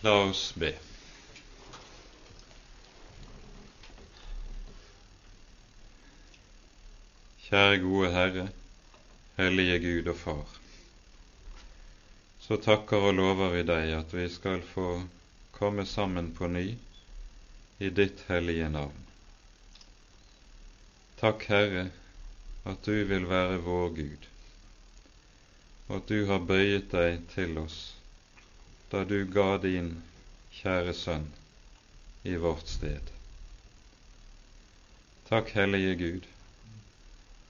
La oss be. Kjære gode Herre, hellige Gud og Far. Så takker og lover vi deg at vi skal få komme sammen på ny i ditt hellige navn. Takk, Herre, at du vil være vår Gud, og at du har bøyet deg til oss da du ga din kjære Sønn i vårt sted. Takk, Hellige Gud,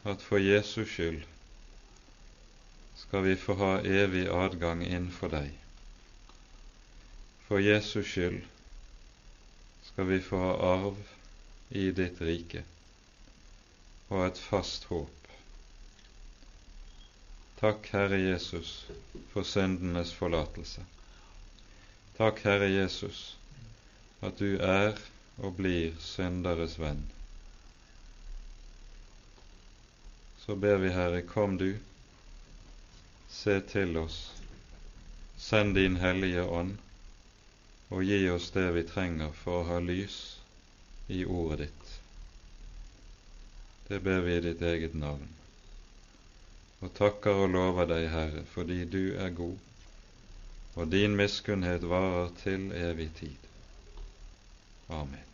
at for Jesus skyld skal vi få ha evig adgang innenfor deg. For Jesus skyld skal vi få ha arv i ditt rike og et fast håp. Takk, Herre Jesus, for syndenes forlatelse. Takk, Herre Jesus, at du er og blir synderes venn. Så ber vi, Herre, kom du, se til oss, send din Hellige Ånd, og gi oss det vi trenger for å ha lys i ordet ditt. Det ber vi i ditt eget navn, og takker og lover deg, Herre, fordi du er god og din miskunnhet varer til evig tid. Amen.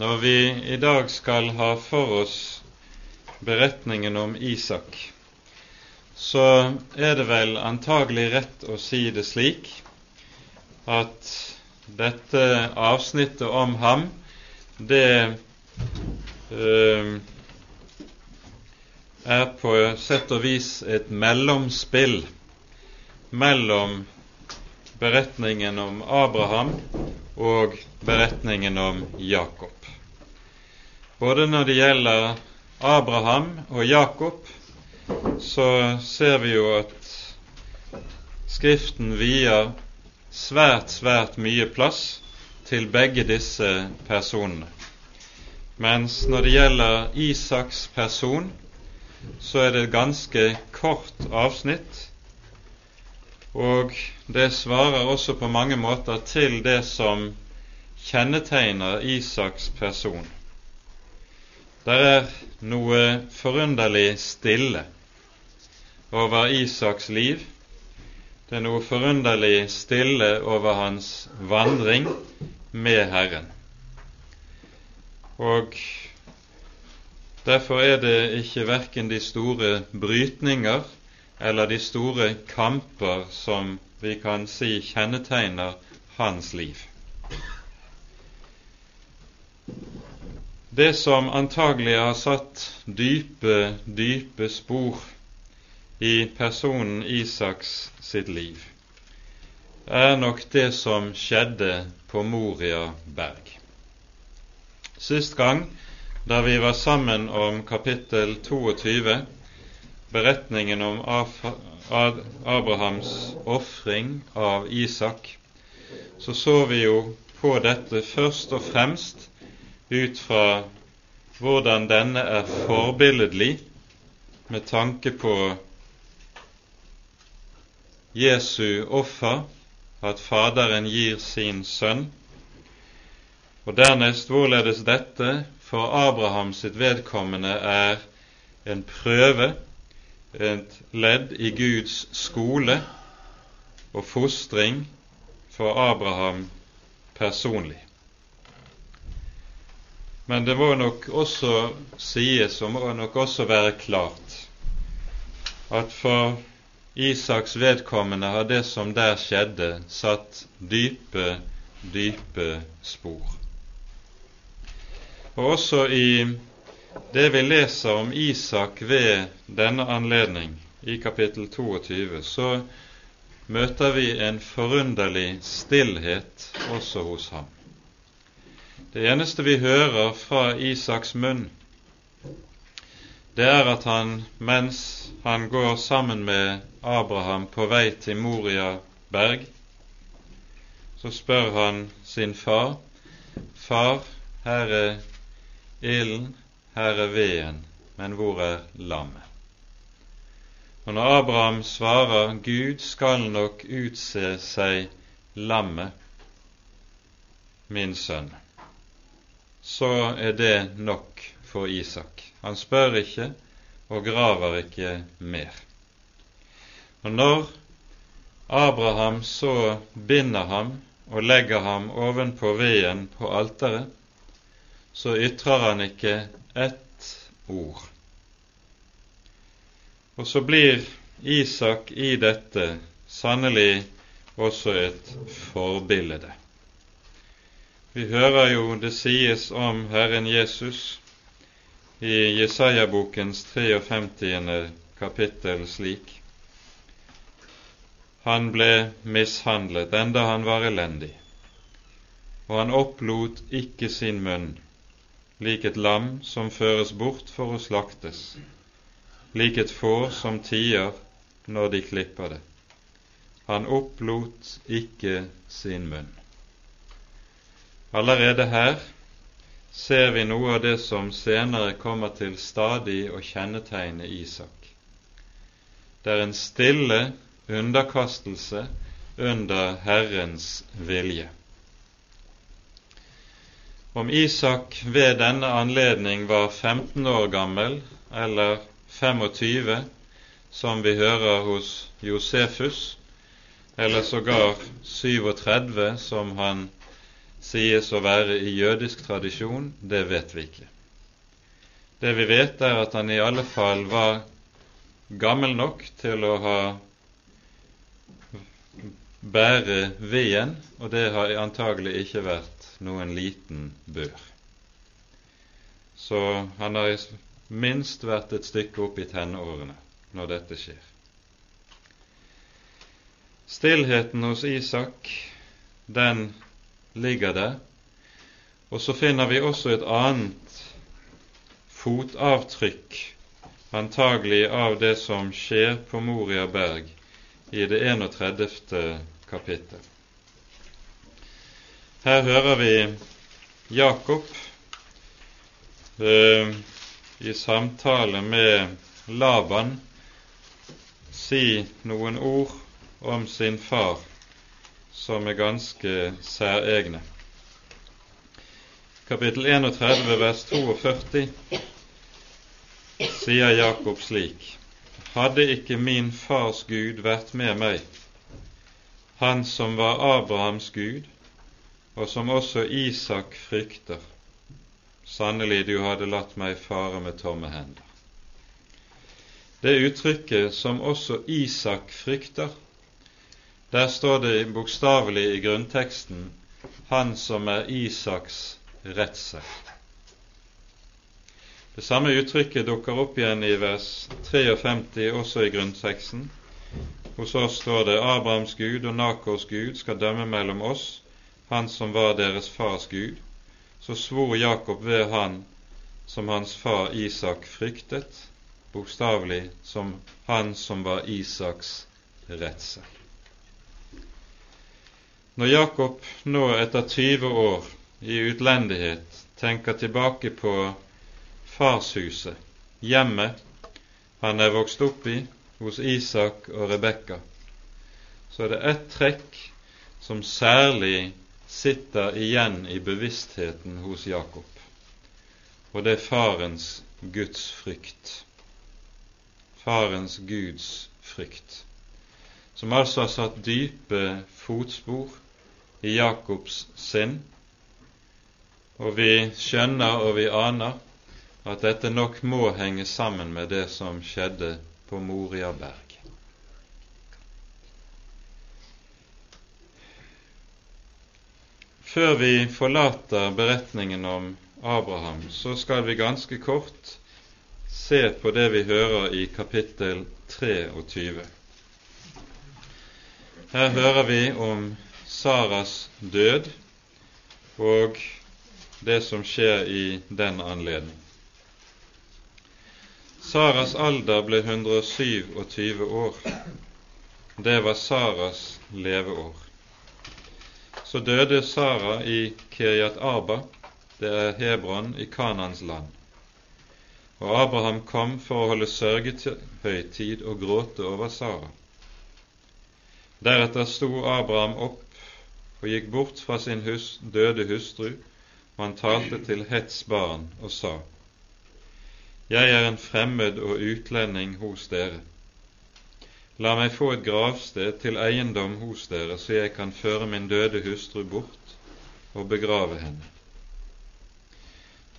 Når vi i dag skal ha for oss beretningen om Isak, så er det vel antagelig rett å si det slik at dette avsnittet om ham, det er på sett og vis et mellomspill mellom beretningen om Abraham og beretningen om Jakob. Både når det gjelder Abraham og Jakob, så ser vi jo at Skriften vier svært, svært mye plass til begge disse personene. Mens når det gjelder Isaks person, så er det et ganske kort avsnitt, og det svarer også på mange måter til det som kjennetegner Isaks person. Det er noe forunderlig stille over Isaks liv. Det er noe forunderlig stille over hans vandring med Herren. Og derfor er det ikke verken de store brytninger eller de store kamper som vi kan si kjennetegner hans liv. Det som antagelig har satt dype, dype spor i personen Isaks sitt liv, er nok det som skjedde på Moria berg. Sist gang, da vi var sammen om kapittel 22, beretningen om Abrahams ofring av Isak, så så vi jo på dette først og fremst ut fra hvordan denne er forbilledlig med tanke på Jesu offer, at Faderen gir sin sønn og dernest hvorledes dette for Abraham sitt vedkommende er en prøve, et ledd i Guds skole og fostring for Abraham personlig. Men det må nok også sies, og må nok også være klart, at for Isaks vedkommende har det som der skjedde, satt dype, dype spor. Og også i det vi leser om Isak ved denne anledning, i kapittel 22, så møter vi en forunderlig stillhet også hos ham. Det eneste vi hører fra Isaks munn, det er at han, mens han går sammen med Abraham på vei til Moria berg, så spør han sin far, Far, her er ilden, her er veden, men hvor er lammet? Og når Abraham svarer Gud skal nok utse seg lammet, min sønn, så er det nok for Isak. Han spør ikke og graver ikke mer. Og når Abraham så binder ham og legger ham ovenpå veden på alteret, så ytrer han ikke ett ord. Og så blir Isak i dette sannelig også et forbilde. Vi hører jo det sies om Herren Jesus i Jesaja-bokens 53. kapittel slik Han ble mishandlet enda han var elendig, og han opplot ikke sin munn, lik et lam som føres bort for å slaktes lik et får som tier når de klipper det. Han opplot ikke sin munn. Allerede her ser vi noe av det som senere kommer til stadig å kjennetegne Isak. Det er en stille underkastelse under Herrens vilje. Om Isak ved denne anledning var 15 år gammel eller 25, som vi hører hos Josefus, eller sågar 37, som han sies å være i jødisk tradisjon, det vet vi ikke. Det vi vet, er at han i alle fall var gammel nok til å ha bære veden, og det har antagelig ikke vært noen liten bør. Så han har minst vært et stykke opp i tenårene når dette skjer. Stillheten hos Isak, den ligger der. Og så finner vi også et annet fotavtrykk, antagelig av det som skjer på Moria berg i det 31. kapittel. Her hører vi Jakob eh, i samtale med Laban si noen ord om sin far som er ganske særegne. Kapittel 31 vers 42 sier Jakob slik.: Hadde ikke min fars Gud vært med meg, han som var Abrahams Gud, og som også Isak frykter, Sannelig, du hadde latt meg fare med tomme hender. Det uttrykket som også Isak frykter, der står det bokstavelig i grunnteksten 'Han som er Isaks redsel'. Det samme uttrykket dukker opp igjen i vers 53, også i grunnteksten. Hos oss står det 'Abrahams Gud og Nakors Gud skal dømme mellom oss, han som var deres fars Gud' så svor Jakob ved han som hans far Isak fryktet, bokstavelig som han som var Isaks redsel. Når Jakob nå etter 20 år i utlendighet tenker tilbake på farshuset, hjemmet han er vokst opp i hos Isak og Rebekka, så er det ett trekk som særlig sitter igjen i bevisstheten hos Jakob, og det er farens Guds frykt. Farens Guds frykt, som altså har satt dype fotspor i Jakobs sinn, og vi skjønner og vi aner at dette nok må henge sammen med det som skjedde på Moriaberg. Før vi forlater beretningen om Abraham, så skal vi ganske kort se på det vi hører i kapittel 23. Her hører vi om Saras død og det som skjer i den anledning. Saras alder ble 127 år. Det var Saras leveår. Så døde Sara i Kiryat Arba, det er Hebron i Kanans land. Og Abraham kom for å holde sørgehøytid og gråte over Sara. Deretter sto Abraham opp og gikk bort fra sin hus, døde hustru, og han talte til Hets barn og sa:" Jeg er en fremmed og utlending hos dere. La meg få et gravsted til eiendom hos dere, så jeg kan føre min døde hustru bort og begrave henne.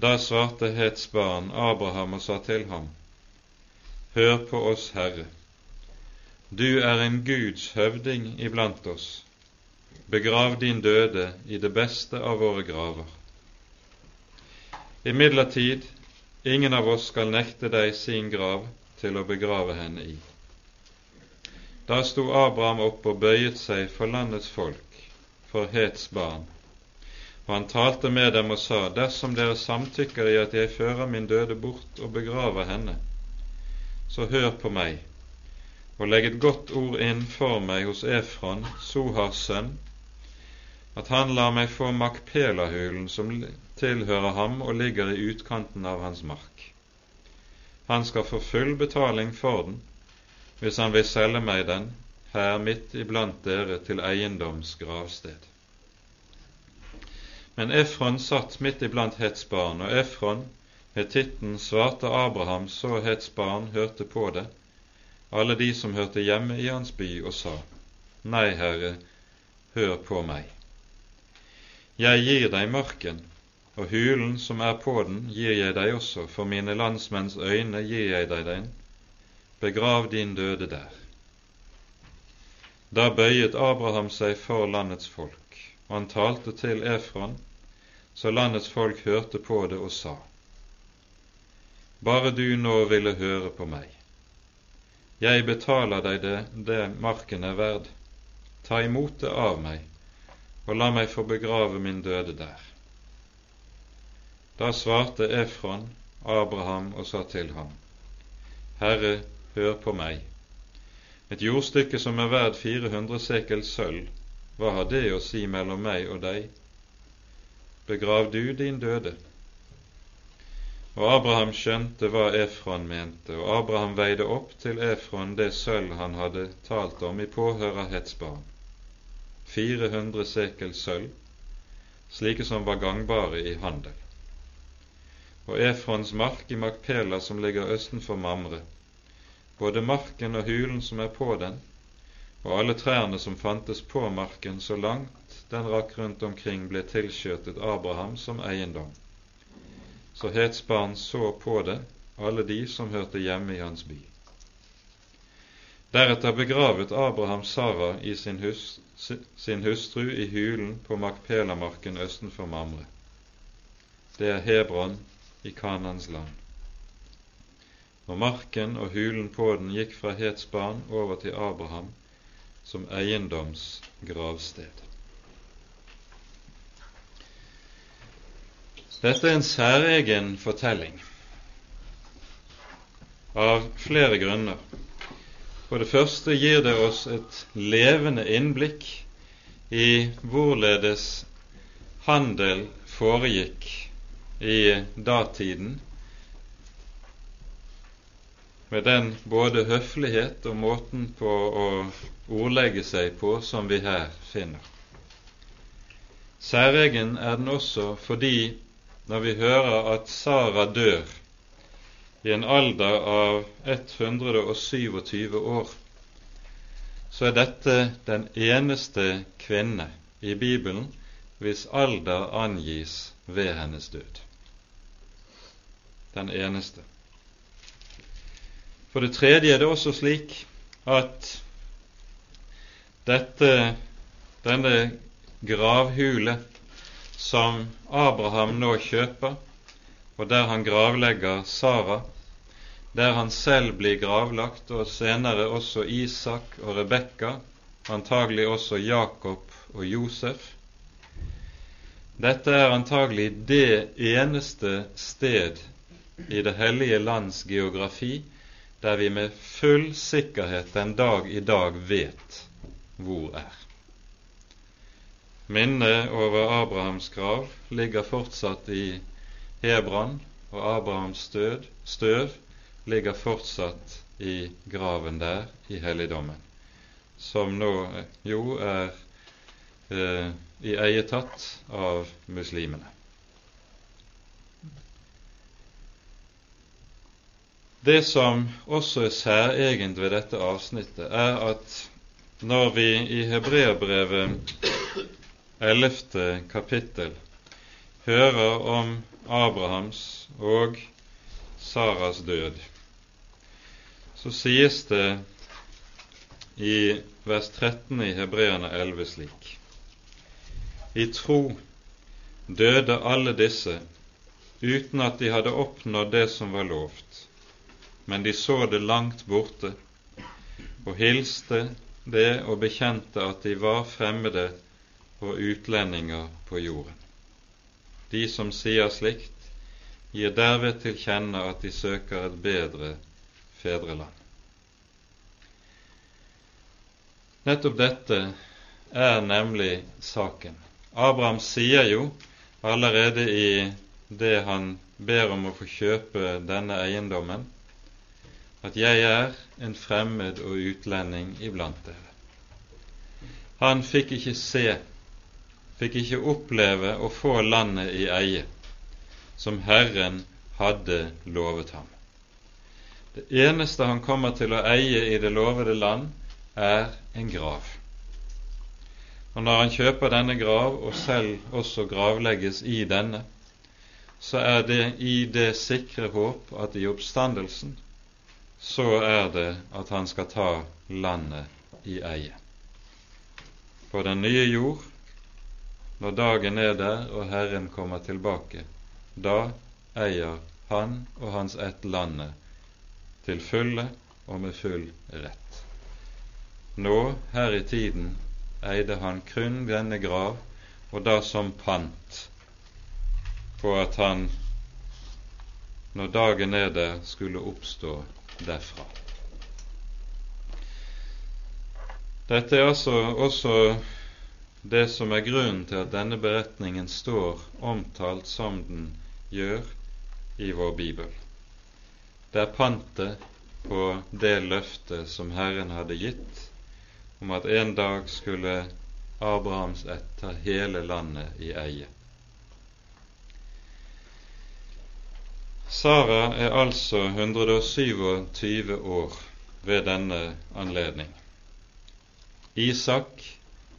Da svarte Hets barn Abraham og sa til ham, Hør på oss, Herre. Du er en Guds høvding iblant oss. Begrav din døde i det beste av våre graver. Imidlertid, ingen av oss skal nekte deg sin grav til å begrave henne i. Da sto Abraham opp og bøyet seg for landets folk, for Hets barn. Og han talte med dem og sa, dersom dere samtykker i at jeg fører min døde bort og begraver henne, så hør på meg, og legg et godt ord inn for meg hos Efron, Sohars sønn, at han lar meg få Makpelahulen som tilhører ham og ligger i utkanten av hans mark. Han skal få full betaling for den, hvis han vil selge meg den her midt iblant dere til eiendoms gravsted. Men Efron satt midt iblant Hets barn, og Efron, hetitten, svarte Abraham så Hets barn hørte på det, alle de som hørte hjemme i hans by, og sa, Nei, Herre, hør på meg. Jeg gir deg marken, og hulen som er på den, gir jeg deg også, for mine landsmenns øyne gir jeg deg den, begrav din døde der. Da bøyet Abraham seg for landets folk, og han talte til Efron, så landets folk hørte på det og sa:" Bare du nå ville høre på meg. Jeg betaler deg det, det marken er verd. Ta imot det av meg, og la meg få begrave min døde der. Da svarte Efron Abraham og sa til ham, Herre, hør på meg. Et jordstykke som er verd 400 sekel sølv, hva har det å si mellom meg og deg? Begrav du din døde. Og Abraham skjønte hva Efron mente, og Abraham veide opp til Efron det sølv han hadde talt om i påhør av hetsbarn. 400 sekel sølv, slike som var gangbare i handel. Og Efrons mark i Makpela, som ligger østenfor Mamre, både marken og hulen som er på den, og alle trærne som fantes på marken så langt den rakk rundt omkring, ble tilskjøtet Abraham som eiendom. Så Hetsbarn så på det, alle de som hørte hjemme i hans by. Deretter begravet Abraham Sara i sin, hus, sin hustru i hulen på Makpelamarken østenfor Mamre. Det er Hebron i Kanans land og marken og hulen på den gikk fra Hets barn over til Abraham som eiendomsgravsted. Dette er en særegen fortelling av flere grunner. For det første gir det oss et levende innblikk i hvorledes handel foregikk i datiden med den både høflighet og måten på å ordlegge seg på som vi her finner. Særegen er den også fordi når vi hører at Sara dør i en alder av 127 år, så er dette den eneste kvinne i Bibelen hvis alder angis ved hennes død. Den eneste. For det tredje er det også slik at dette, denne gravhule som Abraham nå kjøper, og der han gravlegger Sara, der han selv blir gravlagt, og senere også Isak og Rebekka, antagelig også Jakob og Josef. Dette er antagelig det eneste sted i Det hellige lands geografi der vi med full sikkerhet den dag i dag vet hvor er. Minnet over Abrahams grav ligger fortsatt i Hebron, og Abrahams stød, støv ligger fortsatt i graven der i helligdommen, som nå jo er eh, i eie tatt av muslimene. Det som også er særegent ved dette avsnittet, er at når vi i Hebreabrevet 11. kapittel hører om Abrahams og Saras død, så sies det i vers 13 i Hebreane 11 slik I tro døde alle disse uten at de hadde oppnådd det som var lovt men de så det langt borte og hilste det og bekjente at de var fremmede og utlendinger på jorden. De som sier slikt, gir derved til kjenne at de søker et bedre fedreland. Nettopp dette er nemlig saken. Abraham sier jo allerede i det han ber om å få kjøpe denne eiendommen, at jeg er en fremmed og utlending iblant dere. Han fikk ikke se, fikk ikke oppleve å få landet i eie, som Herren hadde lovet ham. Det eneste han kommer til å eie i det lovede land, er en grav. Og når han kjøper denne grav, og selv også gravlegges i denne, så er det i det sikre håp at i oppstandelsen så er det at han skal ta landet i eie. På den nye jord, når dagen er der og Herren kommer tilbake, da eier han og hans ett landet til fulle og med full rett. Nå, her i tiden, eide han kun denne grav, og da som pant på at han, når dagen er der, skulle oppstå derfra. Dette er altså også det som er grunnen til at denne beretningen står omtalt som den gjør i vår bibel. Det er pantet på det løftet som Herren hadde gitt om at en dag skulle Abrahams ett ta hele landet i eie. Sara er altså 127 år ved denne anledning. Isak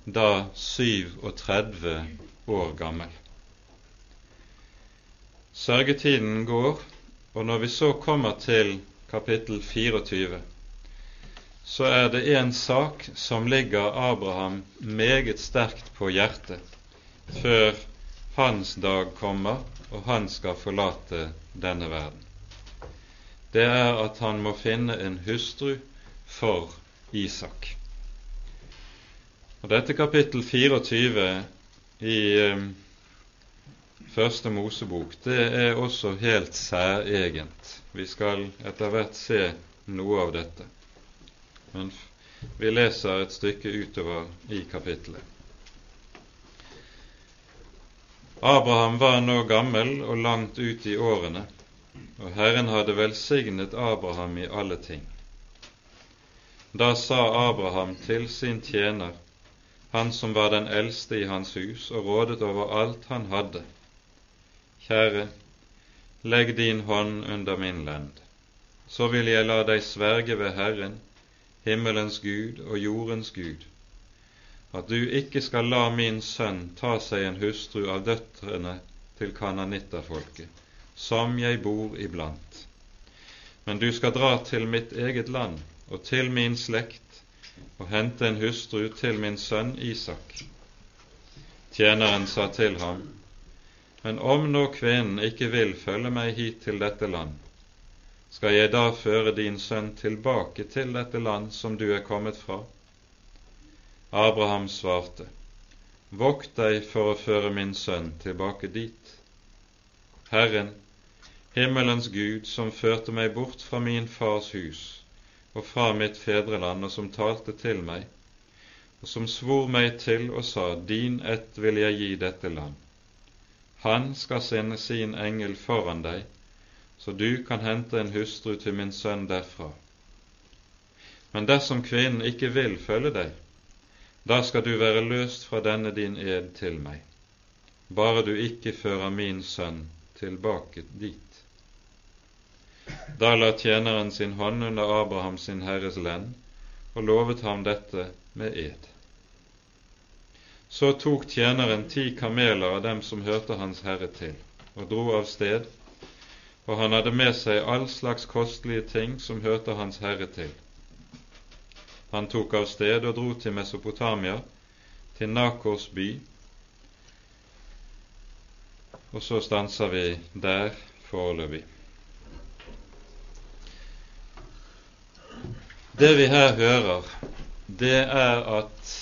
da 37 år gammel. Sørgetiden går, og når vi så kommer til kapittel 24, så er det en sak som ligger Abraham meget sterkt på hjertet før hans dag kommer og han skal forlate denne verden. Det er at han må finne en hustru for Isak. Og Dette kapittel 24 i eh, Første Mosebok det er også helt særegent. Vi skal etter hvert se noe av dette. Men vi leser et stykke utover i kapittelet. Abraham var nå gammel og langt ut i årene, og Herren hadde velsignet Abraham i alle ting. Da sa Abraham til sin tjener, han som var den eldste i hans hus og rådet over alt han hadde, Kjære, legg din hånd under min lend, så vil jeg la deg sverge ved Herren, himmelens Gud og jordens Gud, at du ikke skal la min sønn ta seg en hustru av døtrene til kananitterfolket, som jeg bor iblant. Men du skal dra til mitt eget land og til min slekt og hente en hustru til min sønn Isak. Tjeneren sa til ham, Men om nå kvinnen ikke vil følge meg hit til dette land, skal jeg da føre din sønn tilbake til dette land som du er kommet fra? Abraham svarte, Vokt deg for å føre min sønn tilbake dit. Herren, himmelens Gud, som førte meg bort fra min fars hus og fra mitt fedreland, og som talte til meg, og som svor meg til og sa, Din ett vil jeg gi dette land. Han skal sende sin engel foran deg, så du kan hente en hustru til min sønn derfra. Men dersom kvinnen ikke vil følge deg, da skal du være løst fra denne din ed til meg, bare du ikke fører min sønn tilbake dit. Da la tjeneren sin hånd under Abraham sin herres lend og lovet ham dette med ed. Så tok tjeneren ti kameler av dem som hørte hans herre til, og dro av sted, og han hadde med seg all slags kostelige ting som hørte hans herre til. Han tok av sted og dro til Mesopotamia, til Nakors by, og så stanser vi der foreløpig. Det vi her hører, det er at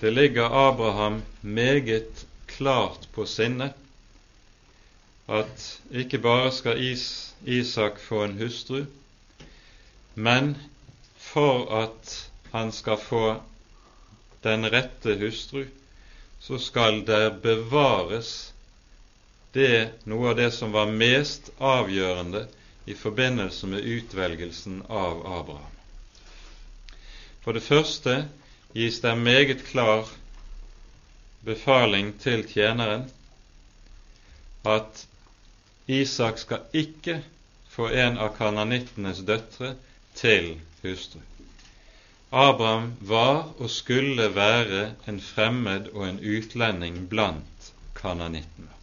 Det ligger Abraham meget klart på sinnet at ikke bare skal Is Isak få en hustru, men for at han skal få den rette hustru, så skal det bevares det noe av det som var mest avgjørende i forbindelse med utvelgelsen av Abraham. For det første gis det en meget klar befaling til tjeneren at Isak skal ikke få en av kananittenes døtre til hustru. Abraham var og skulle være en fremmed og en utlending blant kananittene.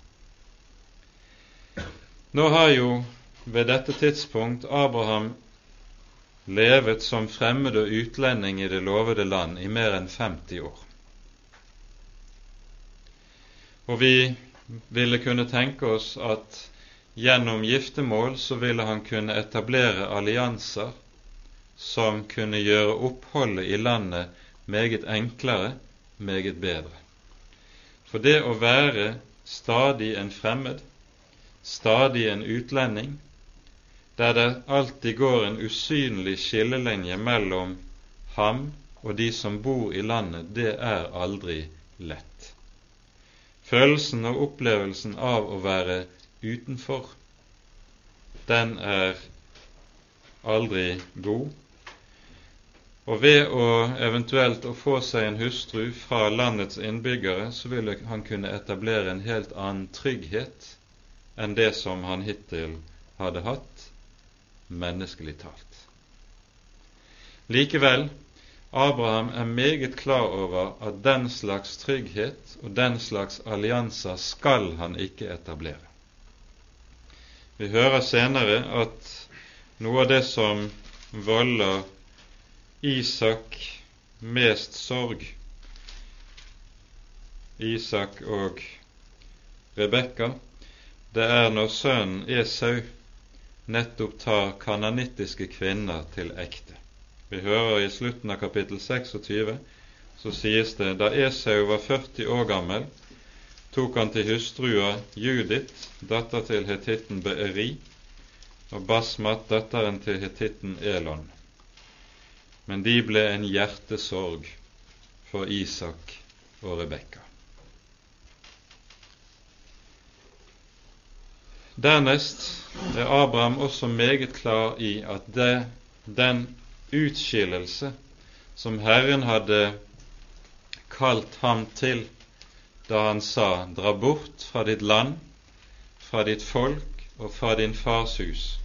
Nå har jo ved dette tidspunkt Abraham levet som fremmed og utlending i det lovede land i mer enn 50 år. Og vi ville kunne tenke oss at gjennom giftermål så ville han kunne etablere allianser som kunne gjøre oppholdet i landet meget enklere, meget bedre. For det å være stadig en fremmed, stadig en utlending, der det alltid går en usynlig skillelinje mellom ham og de som bor i landet, det er aldri lett. Følelsen og opplevelsen av å være utenfor, den er aldri god. Og ved å eventuelt å få seg en hustru fra landets innbyggere, så ville han kunne etablere en helt annen trygghet enn det som han hittil hadde hatt, menneskelig talt. Likevel, Abraham er meget klar over at den slags trygghet og den slags allianser skal han ikke etablere. Vi hører senere at noe av det som volder Isak mest sorg, Isak og Rebekka, det er når sønnen Esau nettopp tar kananittiske kvinner til ekte. Vi hører i slutten av kapittel 26 så sies det da Esau var 40 år gammel, tok han til hustrua Judith, datter til hetitten Beeri, og Basmat, datteren til hetitten Elon. Men de ble en hjertesorg for Isak og Rebekka. Dernest er Abraham også meget klar i at det, den utskillelse som Herren hadde kalt ham til da han sa 'dra bort fra ditt land, fra ditt folk og fra din fars hus',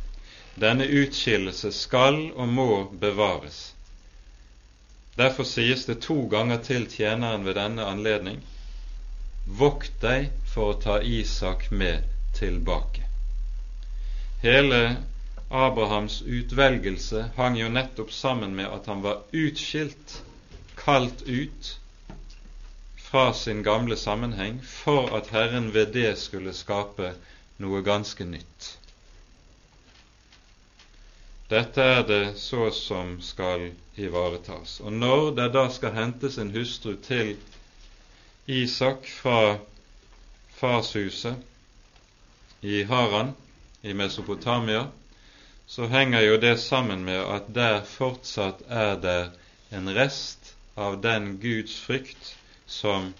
denne utskillelse skal og må bevares. Derfor sies det to ganger til tjeneren ved denne anledning Vokt deg for å ta Isak med tilbake. Hele Abrahams utvelgelse hang jo nettopp sammen med at han var utskilt, kalt ut fra sin gamle sammenheng, for at Herren ved det skulle skape noe ganske nytt. Dette er det så som skal ivaretas. Og når det da skal hentes en hustru til Isak fra farshuset i Haran, i Mesopotamia, så henger jo det sammen med at der fortsatt er det en rest av den Guds frykt som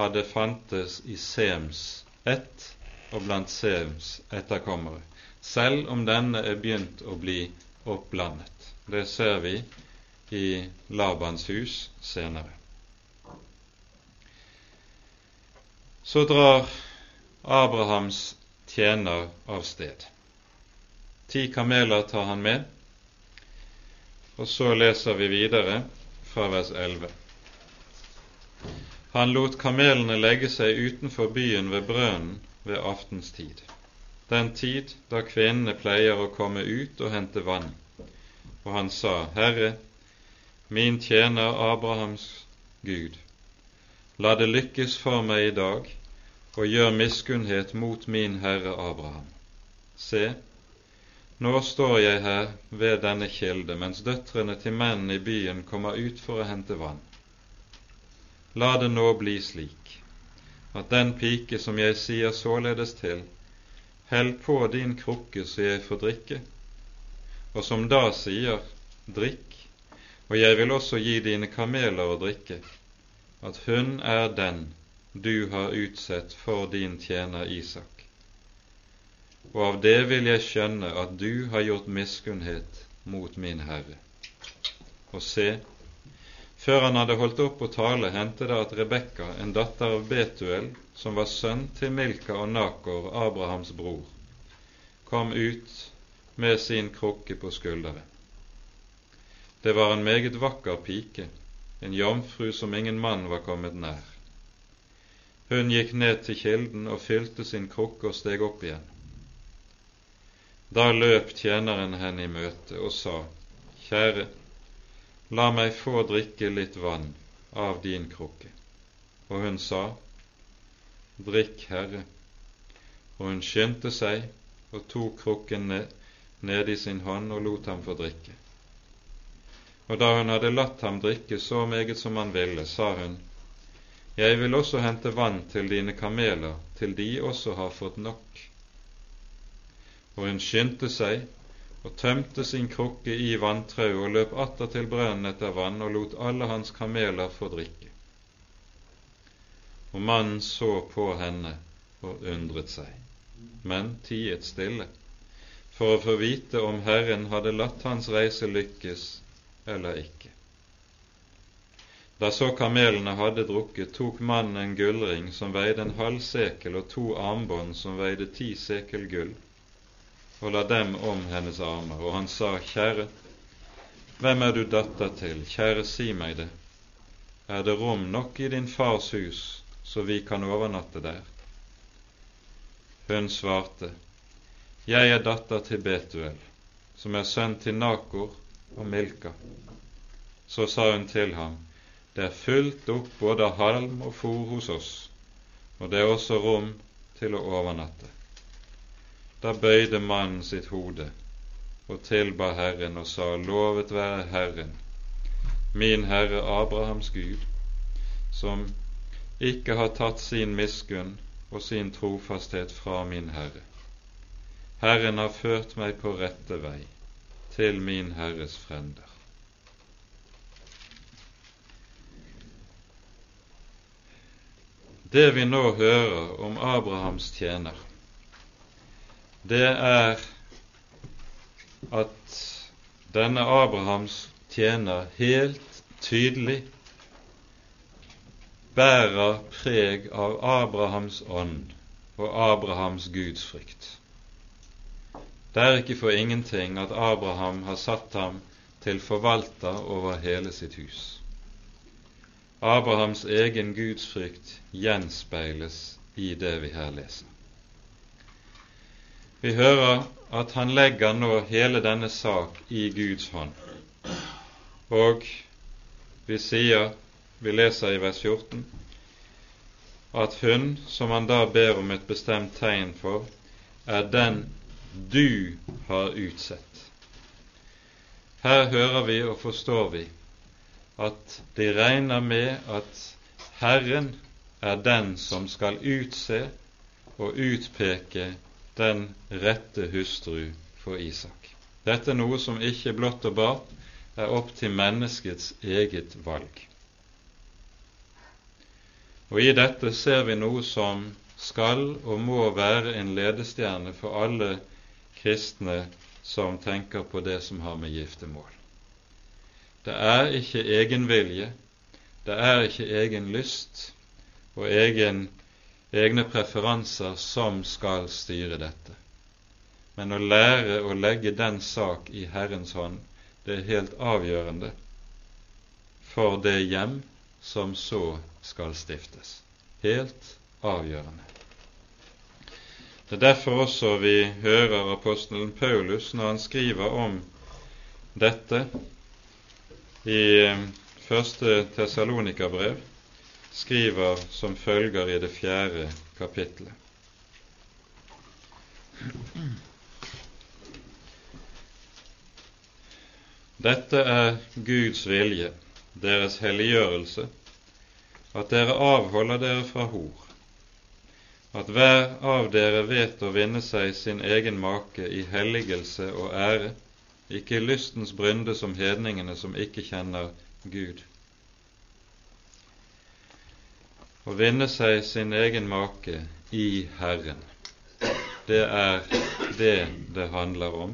hadde fantes i Sems ett og blant Sems etterkommere, selv om denne er begynt å bli oppblandet. Det ser vi i Labans hus senere. Så drar Abrahams tjener av sted. Ti kameler tar han med, og så leser vi videre fra vers 11. Han lot kamelene legge seg utenfor byen ved brønnen ved aftenstid, den tid da kvinnene pleier å komme ut og hente vann. Og han sa, Herre, min tjener Abrahams Gud, la det lykkes for meg i dag, og gjør miskunnhet mot min Herre Abraham. Se, nå står jeg her ved denne kilde, mens døtrene til mennene i byen kommer ut for å hente vann. La det nå bli slik at den pike som jeg sier således til, hell på din krukke så jeg får drikke, og som da sier, drikk, og jeg vil også gi dine kameler å drikke, at hun er den du har utsett for din tjener Isak. Og av det vil jeg skjønne at du har gjort miskunnhet mot min Herre. Og se, før han hadde holdt opp å tale, hendte det at Rebekka, en datter av Betuel, som var sønn til Milka og Nakor, Abrahams bror, kom ut med sin krukke på skulderen. Det var en meget vakker pike, en jomfru som ingen mann var kommet nær. Hun gikk ned til kilden og fylte sin krukke og steg opp igjen. Da løp tjeneren henne i møte og sa, Kjære, La meg få drikke litt vann av din krukke. Og hun sa, Drikk, Herre. Og hun skyndte seg og tok krukken ned, ned i sin hånd og lot ham få drikke. Og da hun hadde latt ham drikke så meget som han ville, sa hun, Jeg vil også hente vann til dine kameler, til de også har fått nok. Og hun skyndte seg og tømte sin krukke i vanntauet og løp atter til brønnen etter vann og lot alle hans kameler få drikke. Og mannen så på henne og undret seg, men tiet stille, for å få vite om Herren hadde latt hans reise lykkes eller ikke. Da så kamelene hadde drukket, tok mannen en gullring som veide en halv sekel, og to armbånd som veide ti sekel gull, og la dem om hennes armer, og han sa, Kjære, hvem er du datter til, kjære, si meg det, er det rom nok i din fars hus, så vi kan overnatte der? Hun svarte, Jeg er datter til Betuel, som er sønn til Nakor og Milka. Så sa hun til ham, Det er fullt opp både halm og fòr hos oss, og det er også rom til å overnatte. Da bøyde mannen sitt hode og tilba Herren og sa, Lovet være Herren, min Herre Abrahams Gud, som ikke har tatt sin miskunn og sin trofasthet fra min Herre. Herren har ført meg på rette vei til min Herres frender. Det vi nå hører om Abrahams tjener, det er at denne Abrahams tjener helt tydelig bærer preg av Abrahams ånd og Abrahams gudsfrykt. Det er ikke for ingenting at Abraham har satt ham til forvalter over hele sitt hus. Abrahams egen gudsfrykt gjenspeiles i det vi her leser. Vi hører at han legger nå hele denne sak i Guds hånd. Og vi sier, vi leser i vers 14, at hun som han da ber om et bestemt tegn for, er den du har utsett. Her hører vi og forstår vi at de regner med at Herren er den som skal utse og utpeke den rette hustru for Isak. Dette er noe som ikke blott og bart er opp til menneskets eget valg. Og i dette ser vi noe som skal og må være en ledestjerne for alle kristne som tenker på det som har med giftermål. Det er ikke egen vilje, det er ikke egen lyst og egen, egne preferanser som skal styre dette. Men å lære å legge den sak i Herrens hånd, det er helt avgjørende for det hjem som så skal stiftes. Helt avgjørende. Det er derfor også vi hører apostelen Paulus når han skriver om dette i eh, første Tessalonika-brev, skriver som følger i det fjerde kapittelet. Dette er Guds vilje, deres helliggjørelse, at dere avholder dere fra hor, at hver av dere vet å vinne seg sin egen make i helligelse og ære, ikke i lystens brynde som hedningene som ikke kjenner Gud. Å vinne seg sin egen make i Herren, det er det det handler om,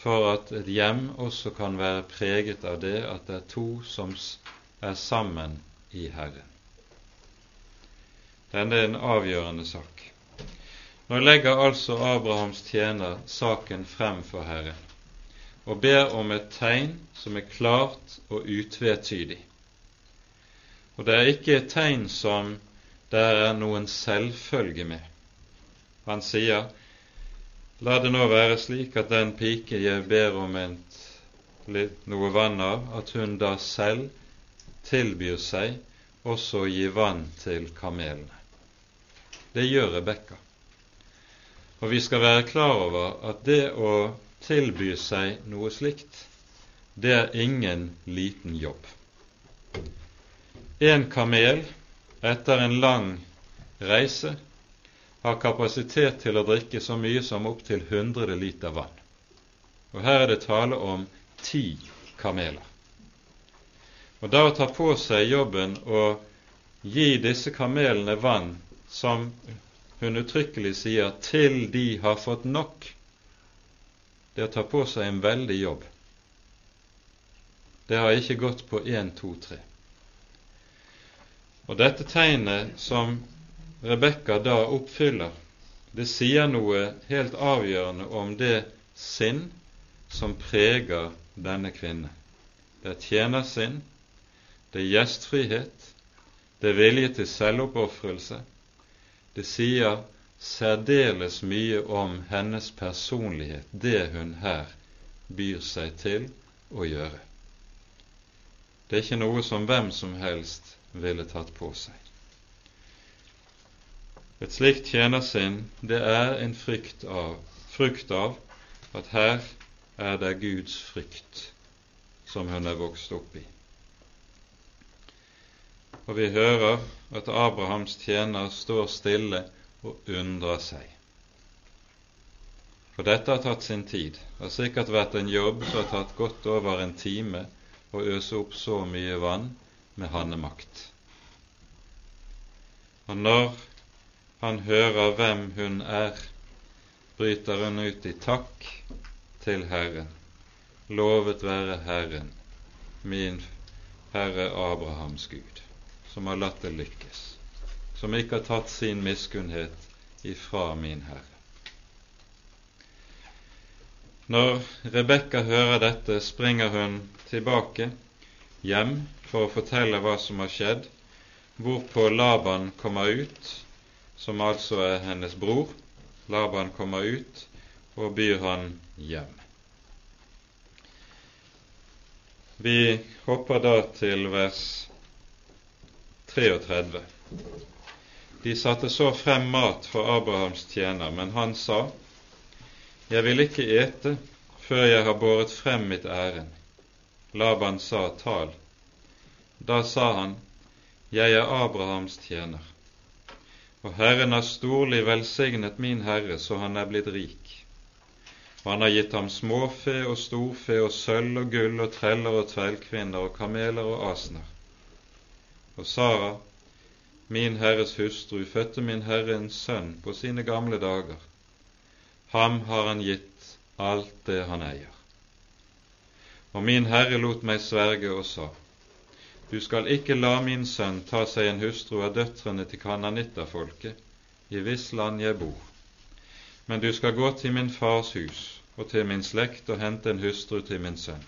for at et hjem også kan være preget av det at det er to som er sammen i Herren. Denne er en avgjørende sak. Nå legger altså Abrahams tjener saken frem for Herren og ber om et tegn som er klart og utvetydig. Og det er ikke et tegn som det er noen selvfølge med. Han sier, la det nå være slik at den pike jeg ber om et, noe vann av, at hun da selv tilbyr seg også å gi vann til kamelene. Det gjør Rebekka. Og vi skal være klar over at det å tilby seg noe slikt, det er ingen liten jobb. En kamel etter en lang reise har kapasitet til å drikke så mye som opptil 100 liter vann. Og her er det tale om ti kameler. Og da å ta på seg jobben og gi disse kamelene vann som hun uttrykkelig sier 'til de har fått nok', det å ta på seg en veldig jobb. Det har ikke gått på én, to, tre. Og dette tegnet som Rebekka da oppfyller, det sier noe helt avgjørende om det sinn som preger denne kvinne. Det er tjenersinn, det er gjestfrihet, det er vilje til selvoppofrelse, det sier særdeles mye om hennes personlighet, det hun her byr seg til å gjøre. Det er ikke noe som hvem som helst ville tatt på seg. Et slikt tjenersinn, det er en frykt av, frukt av at her er det Guds frykt som hun er vokst opp i. Og vi hører at Abrahams tjener står stille og undrer seg. For dette har tatt sin tid. Det har sikkert vært en jobb som har tatt godt over en time å øse opp så mye vann med handemakt. Og når han hører hvem hun er, bryter hun ut i takk til Herren. Lovet være Herren, min Herre Abrahams Gud som har latt det lykkes, som ikke har tatt sin miskunnhet ifra min Herre. Når Rebekka hører dette, springer hun tilbake hjem for å fortelle hva som har skjedd, hvorpå Laban kommer ut, som altså er hennes bror. Laban kommer ut og byr han hjem. Vi hopper da til vers 33. De satte så frem mat for Abrahams tjener, men han sa, Jeg vil ikke ete før jeg har båret frem mitt ærend. Laban sa, Tal. Da sa han, Jeg er Abrahams tjener, og Herren har storlig velsignet min Herre så han er blitt rik. Og han har gitt ham småfe og storfe og sølv og gull og treller og tvellkvinner og kameler og asner og Sara, min herres hustru fødte min herre en sønn på sine gamle dager. Ham har han gitt alt det han eier. Og min herre lot meg sverge og sa, du skal ikke la min sønn ta seg en hustru av døtrene til kananitterfolket, i hvis land jeg bor, men du skal gå til min fars hus og til min slekt og hente en hustru til min sønn.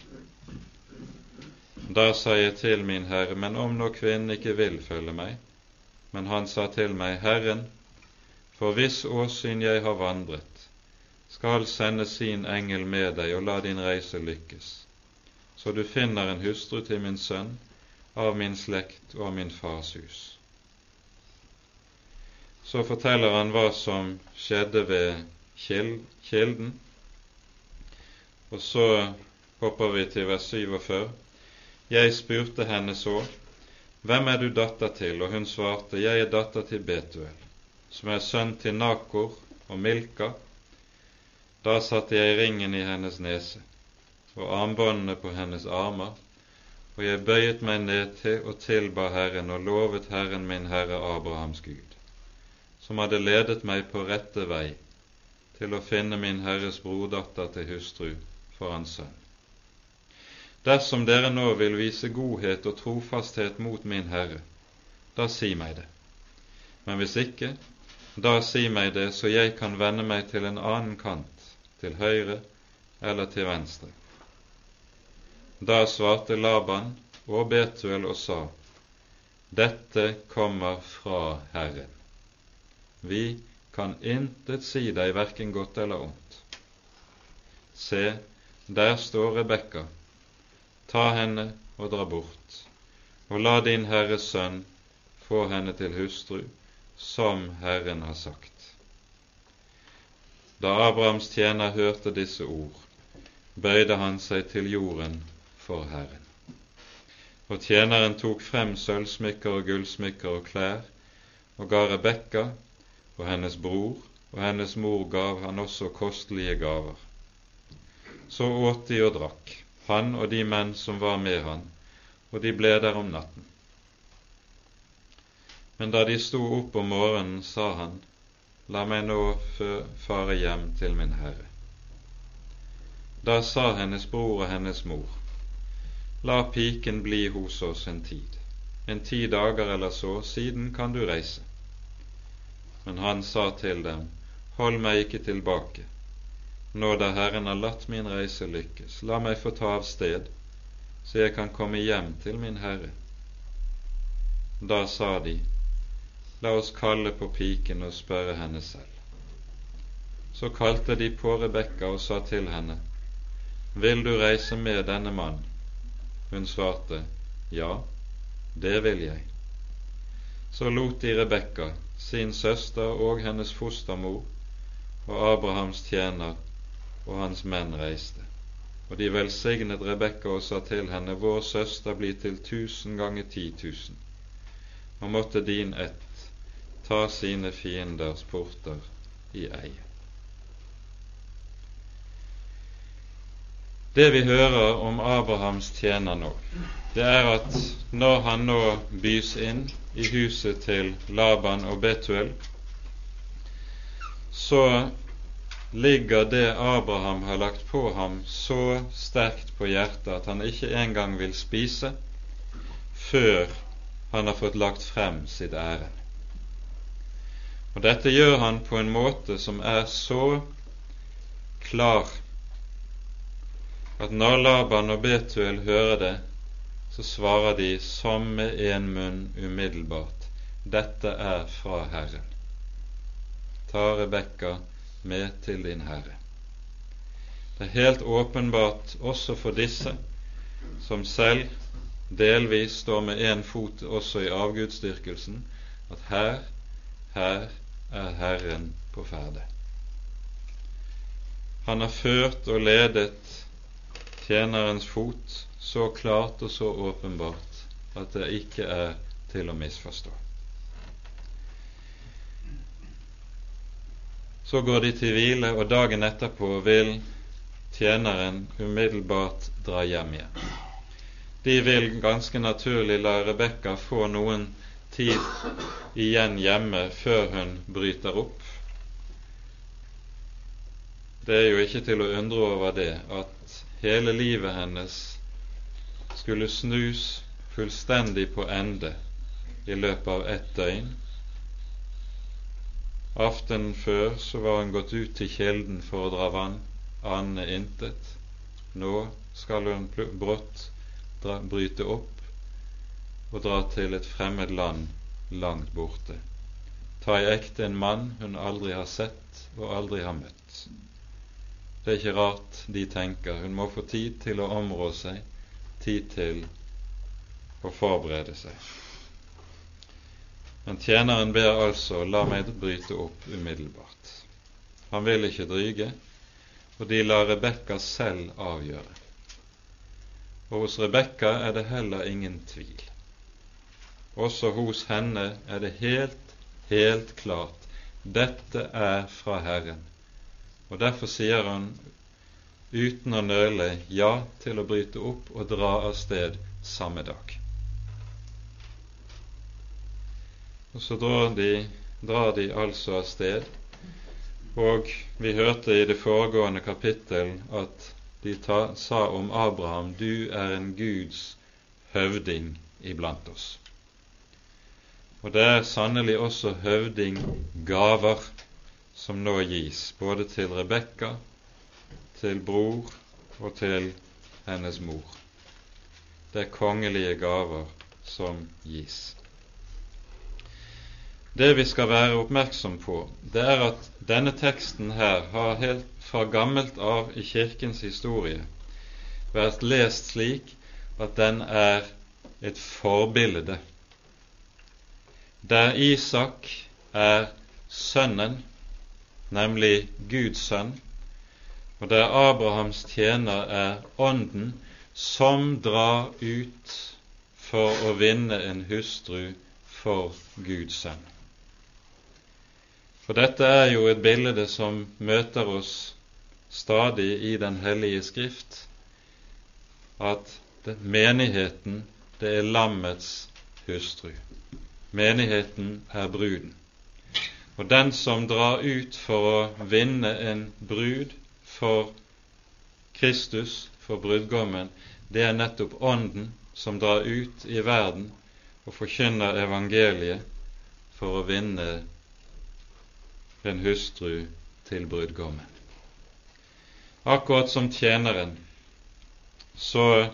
Da sa jeg til min herre, men om nå kvinnen ikke vil følge meg, men han sa til meg, Herren, for hvis åsyn jeg har vandret, skal sende sin engel med deg og la din reise lykkes, så du finner en hustru til min sønn av min slekt og av min fars hus. Så forteller han hva som skjedde ved kilden, og så hopper vi til vers 47. Jeg spurte henne så, Hvem er du datter til? Og hun svarte, Jeg er datter til Betuel, som er sønn til Nakor og Milka. Da satte jeg ringen i hennes nese og armbåndene på hennes armer, og jeg bøyet meg ned til og tilba Herren og lovet Herren min Herre Abrahams Gud, som hadde ledet meg på rette vei til å finne min Herres brordatter til hustru for hans sønn. Dersom dere nå vil vise godhet og trofasthet mot min Herre, da si meg det. Men hvis ikke, da si meg det, så jeg kan vende meg til en annen kant, til høyre eller til venstre. Da svarte Laban og Betuel og sa, Dette kommer fra Herren. Vi kan intet si deg verken godt eller ondt. Se, der står Rebekka Ta henne og dra bort, og la din Herres sønn få henne til hustru, som Herren har sagt. Da Abrahams tjener hørte disse ord, bøyde han seg til jorden for Herren. Og tjeneren tok frem sølvsmykker og gullsmykker og klær, og ga Rebekka og hennes bror og hennes mor gav han også kostelige gaver. Så åt de og drakk, han og de menn som var med han, og de ble der om natten. Men da de sto opp om morgenen, sa han, La meg nå fare hjem til min Herre. Da sa hennes bror og hennes mor, La piken bli hos oss en tid, en ti dager eller så, siden kan du reise. Men han sa til dem, Hold meg ikke tilbake, nå da Herren har latt min reise lykkes, la meg få ta av sted, så jeg kan komme hjem til min Herre. Da sa de, la oss kalle på piken og spørre henne selv. Så kalte de på Rebekka og sa til henne, Vil du reise med denne mann? Hun svarte, Ja, det vil jeg. Så lot de Rebekka, sin søster og hennes fostermor og Abrahams tjener og hans menn reiste. Og de velsignet Rebekka og sa til henne, Vår søster blir til tusen ganger ti tusen, og måtte din ett ta sine fienders porter i eie. Det vi hører om Abrahams tjener nå, det er at når han nå bys inn i huset til Laban og Betuel, så ligger det Abraham har lagt på ham, så sterkt på hjertet at han ikke engang vil spise før han har fått lagt frem sitt ærend. Og dette gjør han på en måte som er så klar at når Laban og Betuel hører det, så svarer de som med en munn umiddelbart dette er fra Herren. Ta Rebekka med til din Herre. Det er helt åpenbart også for disse som selv delvis står med én fot også i avgudsdyrkelsen, at her, her er Herren på ferde. Han har ført og ledet tjenerens fot så klart og så åpenbart at det ikke er til å misforstå. Så går de til hvile, og dagen etterpå vil tjeneren umiddelbart dra hjem igjen. De vil ganske naturlig la Rebekka få noen tid igjen hjemme før hun bryter opp. Det er jo ikke til å undre over det at hele livet hennes skulle snus fullstendig på ende i løpet av ett døgn. Aftenen før så var hun gått ut til kilden for å dra vann, ane intet. Nå skal hun brått bryte opp og dra til et fremmed land langt borte. Ta i ekte en mann hun aldri har sett og aldri har møtt. Det er ikke rart de tenker hun må få tid til å områ seg, tid til å forberede seg. Men tjeneren ber altså la meg bryte opp umiddelbart. Han vil ikke dryge, og de lar Rebekka selv avgjøre. Og hos Rebekka er det heller ingen tvil. Også hos henne er det helt, helt klart dette er fra Herren. Og derfor sier han uten å nøle ja til å bryte opp og dra av sted samme dag. Og så drar de, drar de altså av sted. Og vi hørte i det foregående kapittel at de ta, sa om Abraham du er en Guds høvding iblant oss. Og det er sannelig også høvdinggaver som nå gis, både til Rebekka, til bror og til hennes mor. Det er kongelige gaver som gis. Det vi skal være oppmerksom på, det er at denne teksten her har helt fra gammelt av i Kirkens historie vært lest slik at den er et forbilde, der Isak er sønnen, nemlig Guds sønn, og der Abrahams tjener er Ånden som drar ut for å vinne en hustru for Guds sønn. For dette er jo et bilde som møter oss stadig i Den hellige Skrift, at menigheten, det er lammets hustru. Menigheten er bruden. Og den som drar ut for å vinne en brud for Kristus, for brudgommen, det er nettopp Ånden som drar ut i verden og forkynner evangeliet for å vinne en hustru til brudgommen. Akkurat som tjeneren så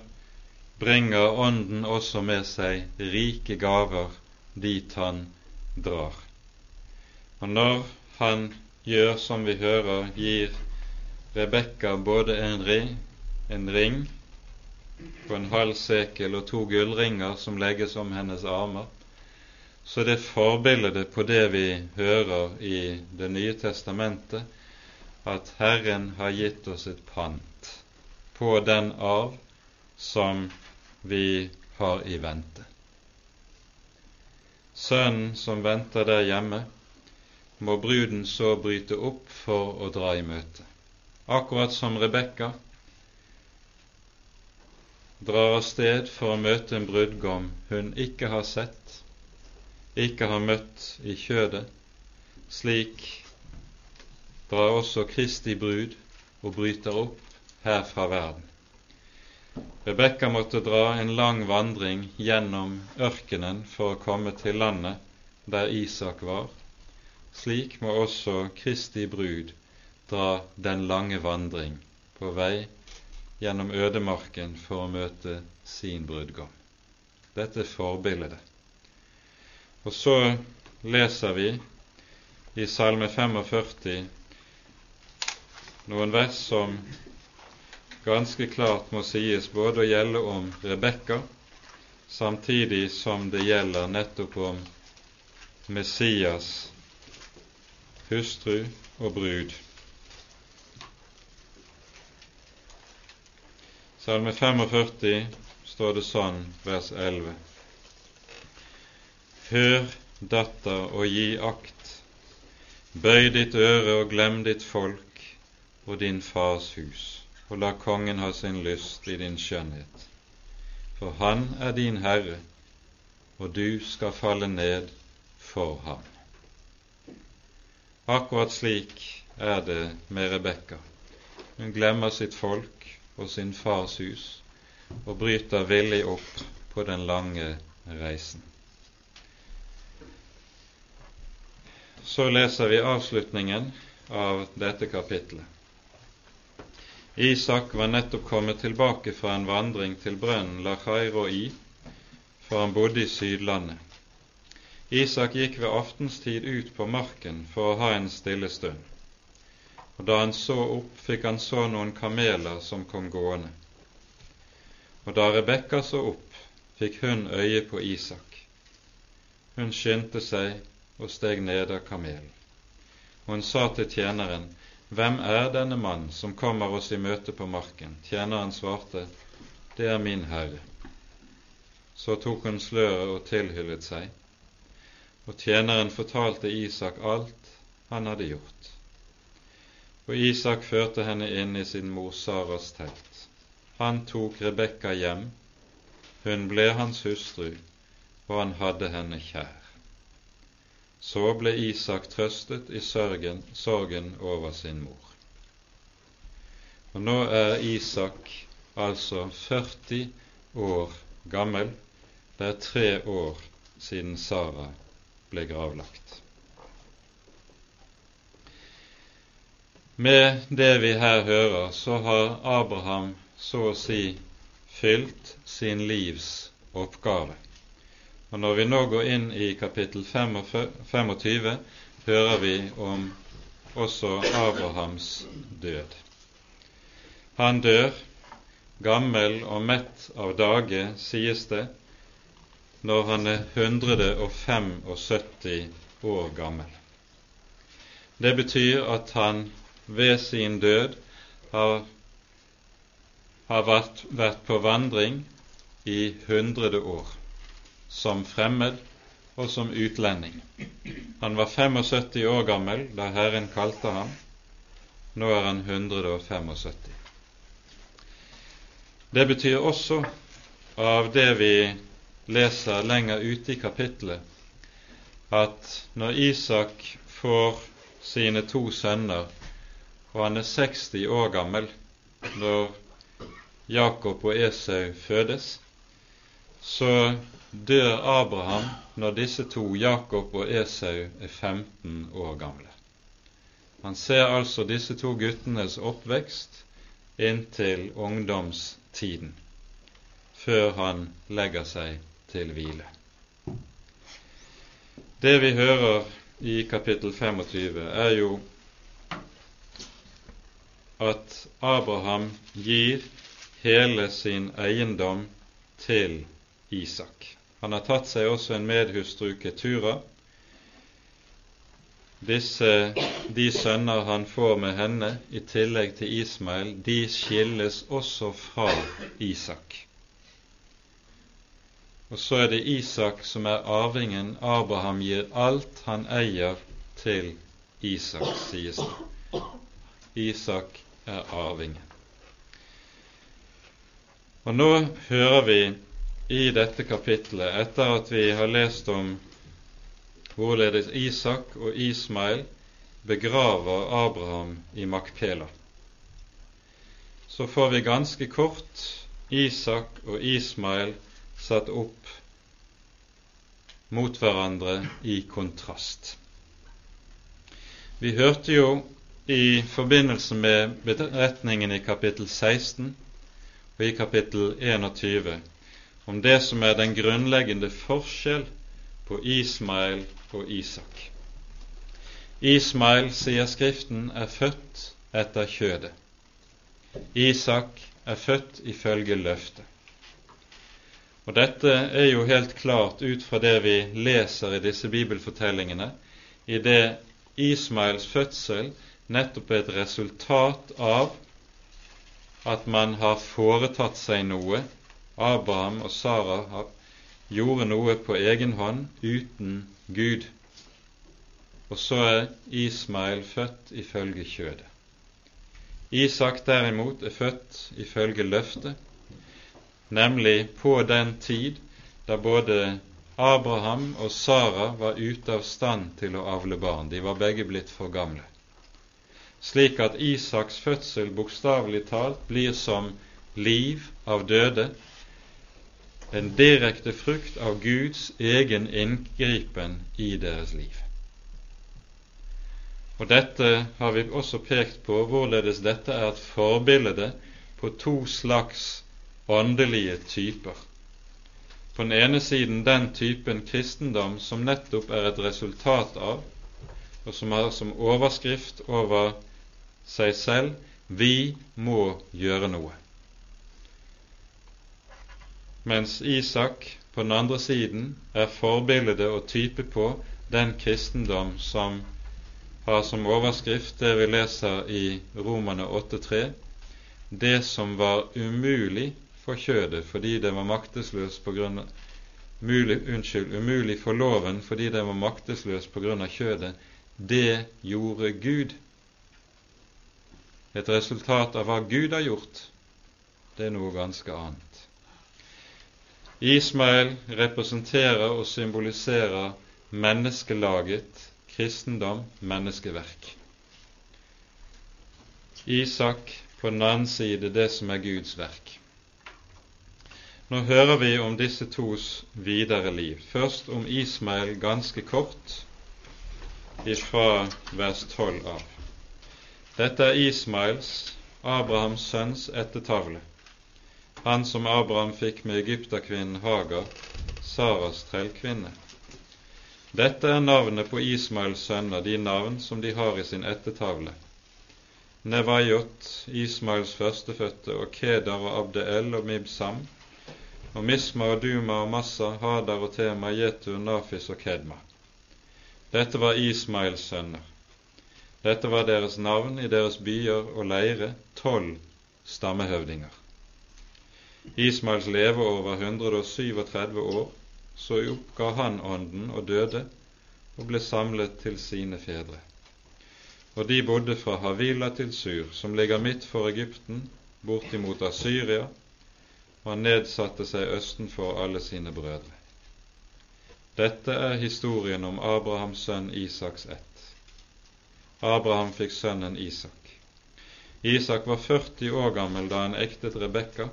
bringer Ånden også med seg rike gaver dit han drar. Og når han gjør som vi hører, gir Rebekka både en ring, en ring på en halv sekel og to gullringer som legges om hennes armer, så det forbildet på det vi hører i Det nye testamentet, at Herren har gitt oss et pant på den arv som vi har i vente. Sønnen som venter der hjemme, må bruden så bryte opp for å dra i møte. Akkurat som Rebekka drar av sted for å møte en brudgom hun ikke har sett, ikke har møtt i kjødet, slik drar også Kristi brud og bryter opp her fra verden. Rebekka måtte dra en lang vandring gjennom ørkenen for å komme til landet der Isak var. Slik må også Kristi brud dra den lange vandring på vei gjennom ødemarken for å møte sin brudgom. Dette er forbildet. Og så leser vi i Salme 45 noen vers som ganske klart må sies både å gjelde om Rebekka, samtidig som det gjelder nettopp om Messias hustru og brud. Salme 45 står det sånn, vers 11. Hør, datter, og gi akt. Bøy ditt øre og glem ditt folk og din fars hus, og la kongen ha sin lyst i din skjønnhet. For han er din herre, og du skal falle ned for ham. Akkurat slik er det med Rebekka. Hun glemmer sitt folk og sin fars hus og bryter villig opp på den lange reisen. Så leser vi avslutningen av dette kapitlet. Isak var nettopp kommet tilbake fra en vandring til brønnen Lachairo i, for han bodde i Sydlandet. Isak gikk ved aftenstid ut på marken for å ha en stille stund. Og da han så opp, fikk han så noen kameler som kom gående. Og da Rebekka så opp, fikk hun øye på Isak. Hun skyndte seg og steg ned av kamelen. Hun sa til tjeneren, Hvem er denne mann som kommer oss i møte på marken? Tjeneren svarte, Det er min herre. Så tok hun sløret og tilhyllet seg, og tjeneren fortalte Isak alt han hadde gjort. Og Isak førte henne inn i sin mor Saras telt. Han tok Rebekka hjem, hun ble hans hustru, og han hadde henne kjær. Så ble Isak trøstet i sørgen, sorgen over sin mor. Og nå er Isak altså 40 år gammel. Det er tre år siden Sara ble gravlagt. Med det vi her hører, så har Abraham så å si fylt sin livs oppgave. Og Når vi nå går inn i kapittel 25, hører vi om også Abrahams død. Han dør, gammel og mett av dage, sies det, når han er 175 år gammel. Det betyr at han ved sin død har, har vært, vært på vandring i hundrede år som fremmed og som utlending. Han var 75 år gammel da Herren kalte ham. Nå er han 175. Det betyr også, av det vi leser lenger ute i kapittelet, at når Isak får sine to sønner, og han er 60 år gammel når Jakob og Esau fødes, så dør Abraham når disse to, Jakob og Esau, er 15 år gamle. Han ser altså disse to guttenes oppvekst inntil ungdomstiden, før han legger seg til hvile. Det vi hører i kapittel 25, er jo at Abraham gir hele sin eiendom til Isak. Han har tatt seg også en medhustru Ketura. Disse, de sønner han får med henne, i tillegg til Ismael, de skilles også fra Isak. Og så er det Isak som er arvingen. Abraham gir alt han eier, til Isak, sies det. Isak er arvingen. Og nå hører vi i dette kapitlet, etter at vi har lest om hvorledes Isak og Ismail begraver Abraham i Makpela, så får vi ganske kort Isak og Ismail satt opp mot hverandre i kontrast. Vi hørte jo i forbindelse med beretningen i kapittel 16 og i kapittel 21 om det som er den grunnleggende forskjell på Ismael og Isak. Ismael, sier Skriften, er født etter kjødet. Isak er født ifølge løftet. Og dette er jo helt klart ut fra det vi leser i disse bibelfortellingene, i det Ismaels fødsel nettopp er et resultat av at man har foretatt seg noe Abraham og Sara gjorde noe på egen hånd uten Gud. Og så er Ismael født ifølge kjødet. Isak derimot er født ifølge løftet, nemlig på den tid da både Abraham og Sara var ute av stand til å avle barn. De var begge blitt for gamle. Slik at Isaks fødsel bokstavelig talt blir som liv av døde, en direkte frukt av Guds egen inngripen i deres liv. Og Dette har vi også pekt på, hvorledes dette er et forbilde på to slags åndelige typer. På den ene siden den typen kristendom som nettopp er et resultat av, og som har som overskrift over seg selv vi må gjøre noe. Mens Isak på den andre siden er forbildet og type på den kristendom som har som overskrift det vi leser i Romane 8.3 det som var umulig for kjødet fordi det var maktesløs på grunn av mulig, unnskyld, umulig for loven fordi den var maktesløs på kjødet, det gjorde Gud. Et resultat av hva Gud har gjort, det er noe ganske annet. Ismael representerer og symboliserer menneskelaget kristendom, menneskeverk. Isak på den annen side det som er Guds verk. Nå hører vi om disse tos videre liv. Først om Ismael ganske kort, ifra vers 12 av. Dette er Ismaels, Abrahams sønns ettertavle, han som Abraham fikk med egypterkvinnen Hagar, Saras trellkvinne. Dette er navnet på Ismaels sønner, de navn som de har i sin ettertavle. Nevajot, Ismaels førstefødte, og Kedar og Abdeel og Mibsam, og Misma og Duma og Massa, Hadar og Tema, Jetu, Nafis og Kedma. Dette var Ismaels sønner. Dette var deres navn i deres byer og leire, tolv stammehøvdinger. Ismaels leveår var 137 år, så oppga han ånden og døde og ble samlet til sine fedre og de bodde fra Havila til Sur, som ligger midt for Egypten, bortimot Asyria, og nedsatte seg østen for alle sine brødre. Dette er historien om Abrahams sønn Isaks ett. Abraham fikk sønnen Isak. Isak var 40 år gammel da han ektet Rebekka,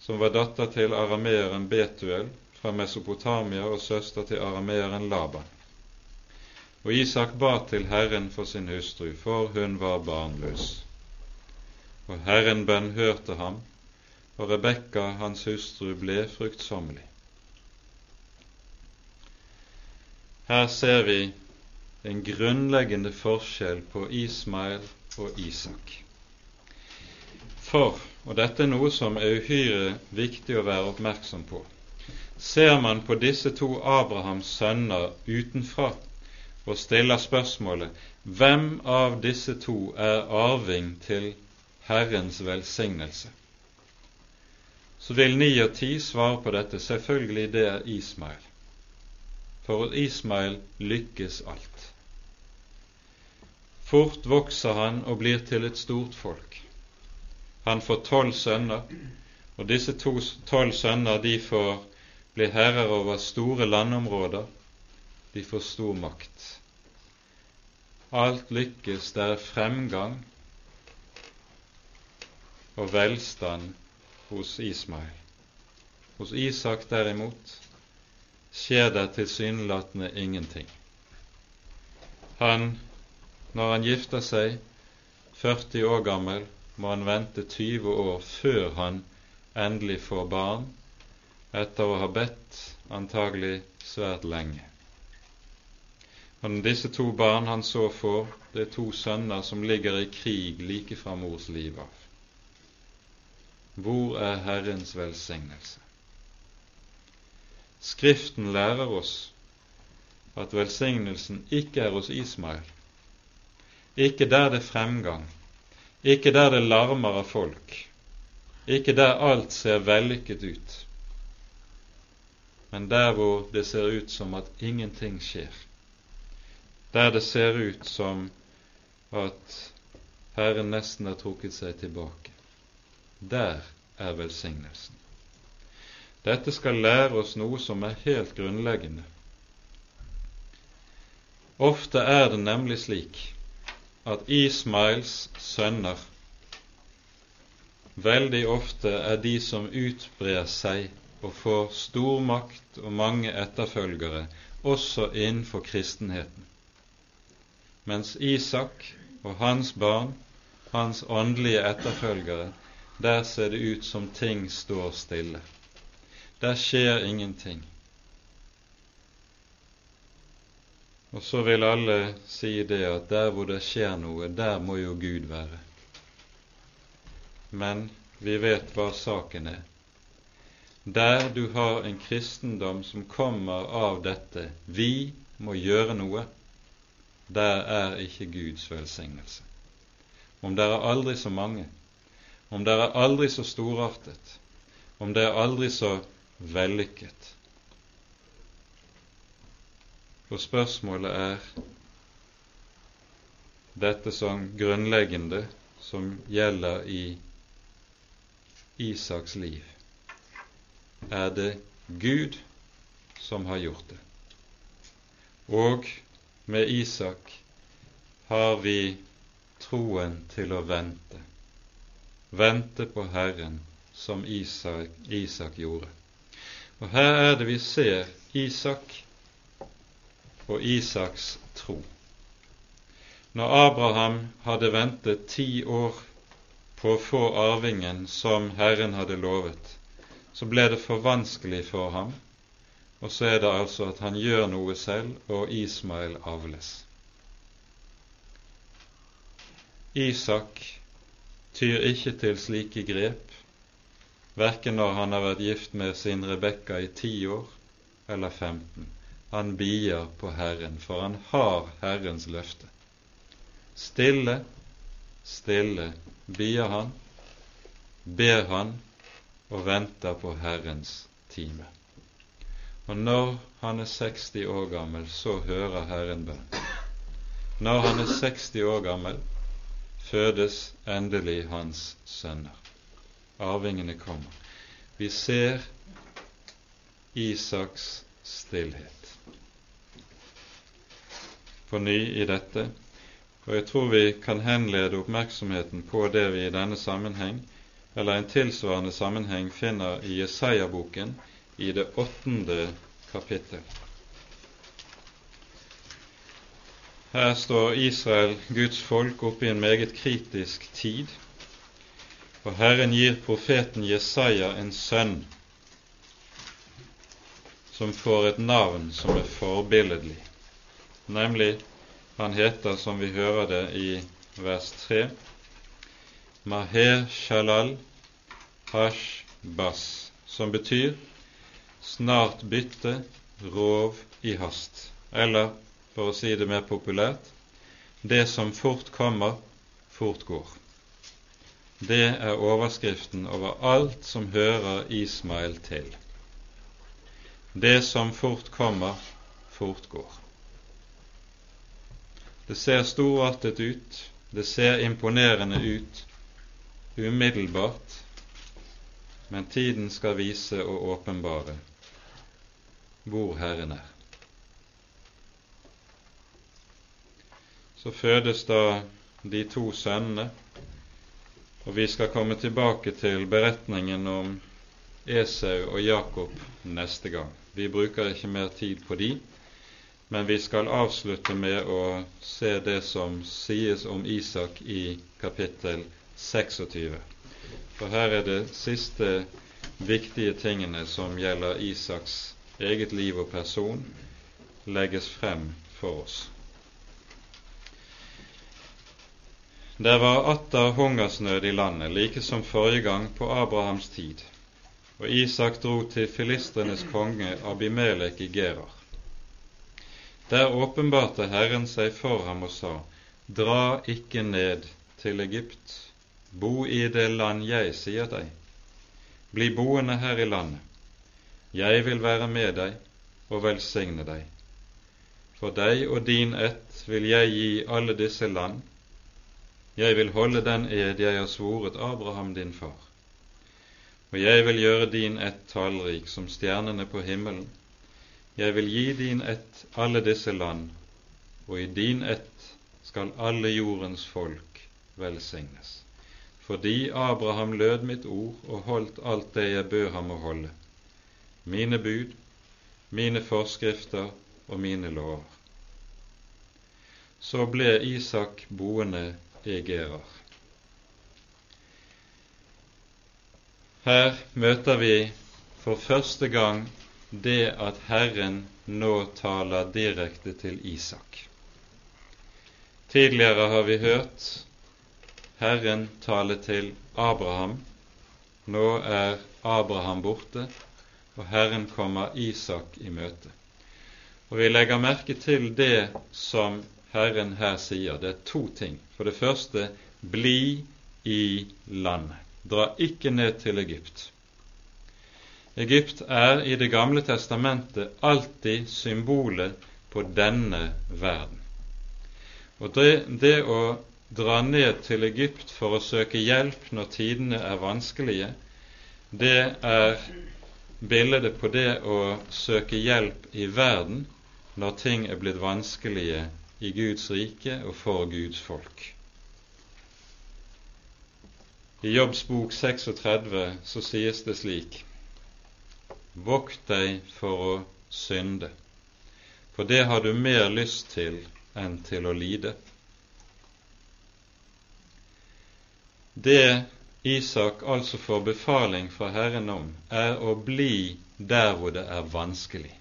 som var datter til arameeren Betuel fra Mesopotamia og søster til arameeren Laban. Og Isak ba til Herren for sin hustru, for hun var barnløs. Og Herren bønnhørte ham, og Rebekka, hans hustru, ble fruktsommelig. Her ser vi en grunnleggende forskjell på Ismael og Isak. For, og dette er noe som er uhyre viktig å være oppmerksom på, ser man på disse to Abrahams sønner utenfra, og stiller spørsmålet hvem av disse to er arving til Herrens velsignelse, så vil ni og ti svare på dette. Selvfølgelig det er Ismael. For Ismail lykkes alt. Fort vokser han og blir til et stort folk. Han får tolv sønner, og disse to tolv sønner de får bli herrer over store landområder de får stor makt. Alt lykkes, det er fremgang og velstand hos Ismail. Hos Isak derimot skjer det tilsynelatende ingenting. Han, når han gifter seg, 40 år gammel, må han vente 20 år før han endelig får barn, etter å ha bedt antagelig svært lenge. Og disse to barn han så får, det er to sønner som ligger i krig like fra mors liv av. Hvor er Herrens velsignelse? Skriften lærer oss at velsignelsen ikke er hos Ismael, ikke der det er fremgang, ikke der det larmer av folk, ikke der alt ser vellykket ut, men der hvor det ser ut som at ingenting skjer. Der det ser ut som at Herren nesten har trukket seg tilbake. Der er velsignelsen. Dette skal lære oss noe som er helt grunnleggende. Ofte er det nemlig slik at Ismails sønner veldig ofte er de som utbrer seg og får stor makt og mange etterfølgere også innenfor kristenheten. Mens Isak og hans barn, hans åndelige etterfølgere, der ser det ut som ting står stille. Der skjer ingenting. Og så vil alle si det at der hvor det skjer noe, der må jo Gud være. Men vi vet hva saken er. Der du har en kristendom som kommer av dette vi må gjøre noe, der er ikke Guds velsignelse. Om det er aldri så mange, om det er aldri så storartet, om det er aldri så vellykket. Og spørsmålet er dette som grunnleggende som gjelder i Isaks liv. Er det Gud som har gjort det? Og med Isak har vi troen til å vente vente på Herren, som Isak, Isak gjorde. Og her er det vi ser Isak og Isaks tro. Når Abraham hadde ventet ti år på å få arvingen som Herren hadde lovet, så ble det for vanskelig for ham, og så er det altså at han gjør noe selv, og Ismael avles. Isak tyr ikke til slike grep, verken når han har vært gift med sin Rebekka i ti år eller 15. Han bier på Herren, for han har Herrens løfte. Stille, stille bier han, ber han og venter på Herrens time. Og når han er 60 år gammel, så hører Herren bønn. Når han er 60 år gammel, fødes endelig hans sønner. Arvingene kommer. Vi ser Isaks stillhet på ny i dette, og jeg tror vi kan henlede oppmerksomheten på det vi i denne sammenheng, eller en tilsvarende sammenheng, finner i Jesaja-boken i det åttende kapittel. Her står Israel, Guds folk, oppe i en meget kritisk tid, og Herren gir profeten Jesaja en sønn som får et navn som er forbilledlig, nemlig han heter, som vi hører det i vers 3, Maher Shalal Hash Bas, som betyr snart bytte, rov i hast, eller for å si det mer populært, det som fort kommer, fort går. Det er overskriften over alt som hører Ismael til. Det som fort kommer, fort går. Det ser storartet ut, det ser imponerende ut umiddelbart, men tiden skal vise og åpenbare hvor Herren er. Så fødes da de to sønnene, og vi skal komme tilbake til beretningen om Esau og Jakob neste gang. Vi bruker ikke mer tid på de, men vi skal avslutte med å se det som sies om Isak i kapittel 26. For her er det siste viktige tingene som gjelder Isaks eget liv og person, legges frem for oss. Det var atter hungersnød i landet, like som forrige gang på Abrahams tid, og Isak dro til filistrenes konge Abimelek i Gerar. Der åpenbarte Herren seg for ham og sa, Dra ikke ned til Egypt, bo i det land jeg sier deg. Bli boende her i landet. Jeg vil være med deg og velsigne deg. For deg og din ett vil jeg gi alle disse land, jeg vil holde den ed jeg har svoret Abraham din far. Og jeg vil gjøre din ett tallrik som stjernene på himmelen. Jeg vil gi din ett alle disse land, og i din ett skal alle jordens folk velsignes. Fordi Abraham lød mitt ord og holdt alt det jeg bød ham å holde, mine bud, mine forskrifter og mine lover. Så ble Isak boende i Her møter vi for første gang det at Herren nå taler direkte til Isak. Tidligere har vi hørt Herren tale til Abraham. Nå er Abraham borte, og Herren kommer Isak i møte. Og Vi legger merke til det som Herren her sier. Det er to ting. For det første bli i landet. Dra ikke ned til Egypt. Egypt er i Det gamle testamentet alltid symbolet på denne verden. Og det, det å dra ned til Egypt for å søke hjelp når tidene er vanskelige, det er bildet på det å søke hjelp i verden når ting er blitt vanskelige i Guds rike og for Guds folk. I Jobbs bok 36 så sies det slik Vokt deg for å synde, for det har du mer lyst til enn til å lide. Det Isak altså får befaling fra Herren om, er å bli der hvor det er vanskelig.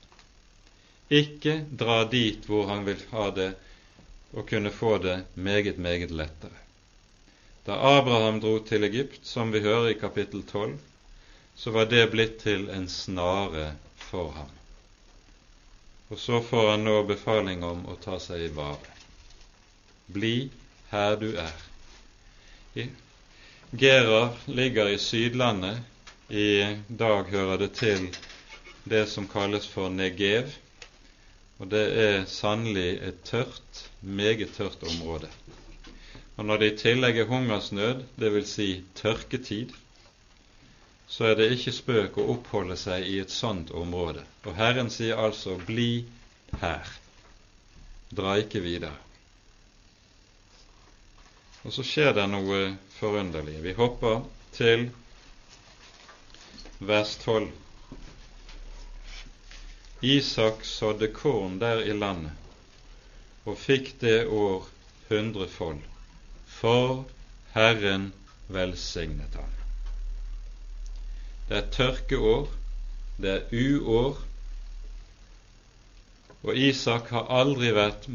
Ikke dra dit hvor han vil ha det og kunne få det meget, meget lettere. Da Abraham dro til Egypt, som vi hører i kapittel 12, så var det blitt til en snare for ham. Og så får han nå befaling om å ta seg i vare. Bli her du er. Gerar ligger i Sydlandet. I dag hører det til det som kalles for Negev, og det er sannelig et tørt, meget tørt område. Og når det i tillegg er hungersnød, dvs. Si tørketid, så er det ikke spøk å oppholde seg i et sånt område. Og Herren sier altså 'bli her', dra ikke videre. Og så skjer det noe forunderlig. Vi hopper til vers 12. Isak sådde korn der i landet og fikk det år hundrefold for Herren velsignet ham. Det er tørkeår, det er uår, og Isak har aldri vært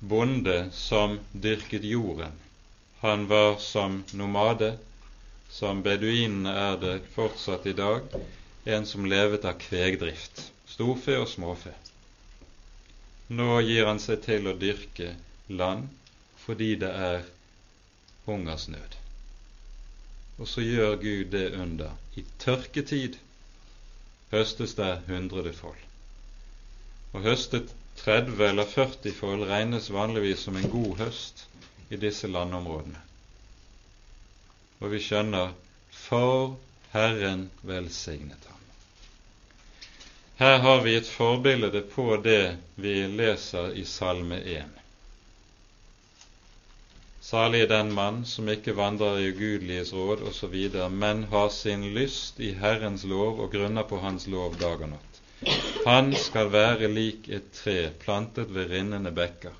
bonde som dyrket jorden. Han var som nomade, som beduinene er det fortsatt i dag, en som levet av kvegdrift, storfe og småfe. Nå gir han seg til å dyrke land fordi det er hungersnød. Og så gjør Gud det under. I tørketid høstes det hundredefold. Å høste 30 eller 40 fold regnes vanligvis som en god høst i disse landområdene. Og vi skjønner for Herren velsignet ham. Her har vi et forbilde på det vi leser i Salme 1. Salig er den mann som ikke vandrer i ugudeliges råd osv., men har sin lyst i Herrens lov og grunner på Hans lov dag og natt. Han skal være lik et tre plantet ved rinnende bekker,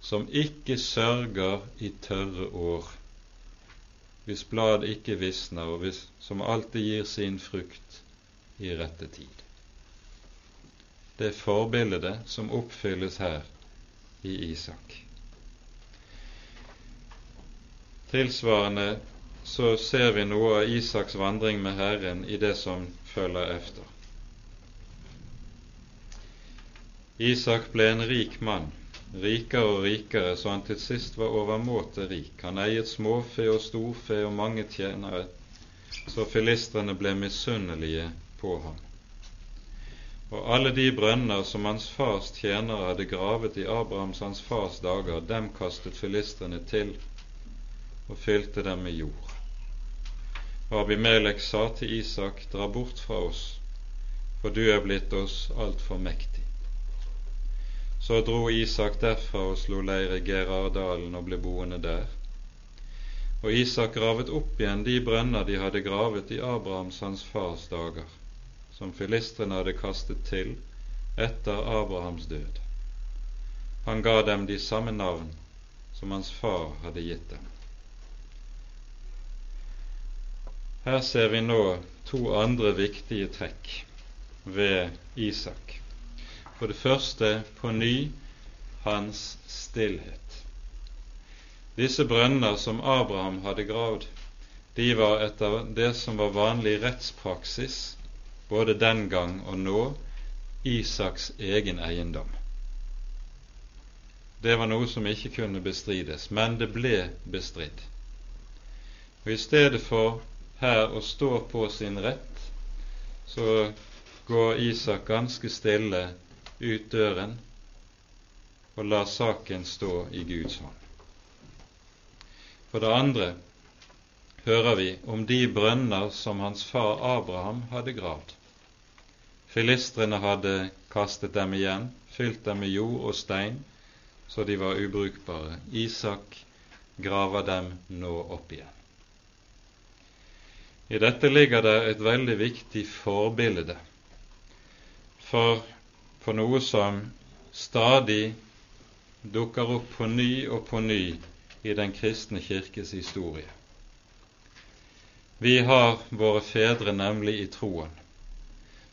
som ikke sørger i tørre år, hvis blad ikke visner, og hvis, som alltid gir sin frukt i rette tid. Det forbildet som oppfylles her i Isak. Tilsvarende så ser vi noe av Isaks vandring med Herren i det som følger efter. Isak ble en rik mann, rikere og rikere, så han til sist var overmåte rik. Han eiet småfe og storfe og mange tjenere, så filistrene ble misunnelige på ham. Og alle de brønner som hans fars tjenere hadde gravet i Abrahams hans fars dager, dem kastet filistrene til og fylte dem med jord. Og Abimelek sa til Isak, dra bort fra oss, for du er blitt oss altfor mektig. Så dro Isak derfra og slo leir i Gerardalen og ble boende der. Og Isak gravet opp igjen de brønner de hadde gravet i Abrahams hans fars dager, som filistrene hadde kastet til etter Abrahams død. Han ga dem de samme navn som hans far hadde gitt dem. Her ser vi nå to andre viktige trekk ved Isak. For det første på ny hans stillhet. Disse brønner som Abraham hadde gravd, de var etter det som var vanlig rettspraksis både den gang og nå Isaks egen eiendom. Det var noe som ikke kunne bestrides, men det ble bestridd. Og I stedet for her å stå på sin rett, så går Isak ganske stille ut døren og lar saken stå i Guds hånd. For det andre hører vi om de brønner som hans far Abraham hadde gravd. Filistrene hadde kastet dem igjen, fylt dem med jord og stein, så de var ubrukbare. Isak graver dem nå opp igjen. I dette ligger det et veldig viktig forbilde for, for noe som stadig dukker opp på ny og på ny i Den kristne kirkes historie. Vi har våre fedre nemlig i troen,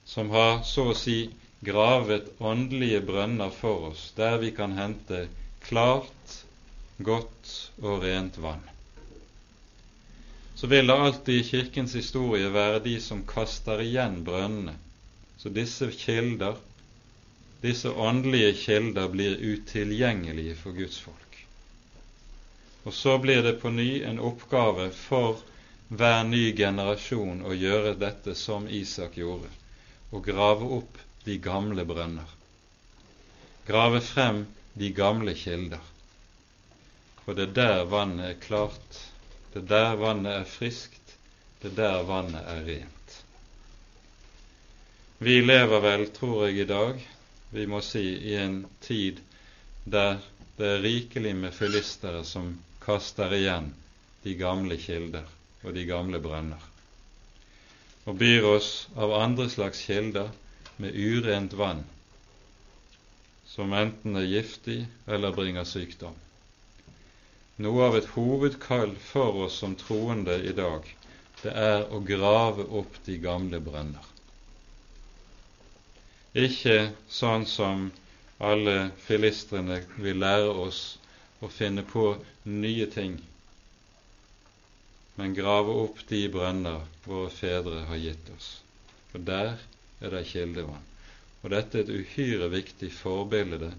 som har så å si gravet åndelige brønner for oss, der vi kan hente klart, godt og rent vann så vil det alltid i Kirkens historie være de som kaster igjen brønnene. Så disse kilder, disse åndelige kilder, blir utilgjengelige for Guds folk. Og så blir det på ny en oppgave for hver ny generasjon å gjøre dette som Isak gjorde, å grave opp de gamle brønner. Grave frem de gamle kilder. For det er der vannet er klart det er der vannet er friskt, det er der vannet er rent. Vi lever vel, tror jeg, i dag, vi må si, i en tid der det er rikelig med filistere som kaster igjen de gamle kilder og de gamle brønner, og byr oss av andre slags kilder med urent vann, som enten er giftig eller bringer sykdom. Noe av et hovedkall for oss som troende i dag, det er å grave opp de gamle brønner. Ikke sånn som alle filistrene vil lære oss å finne på nye ting, men grave opp de brønner våre fedre har gitt oss. Og der er det kildevann. Og dette er et uhyre viktig forbilde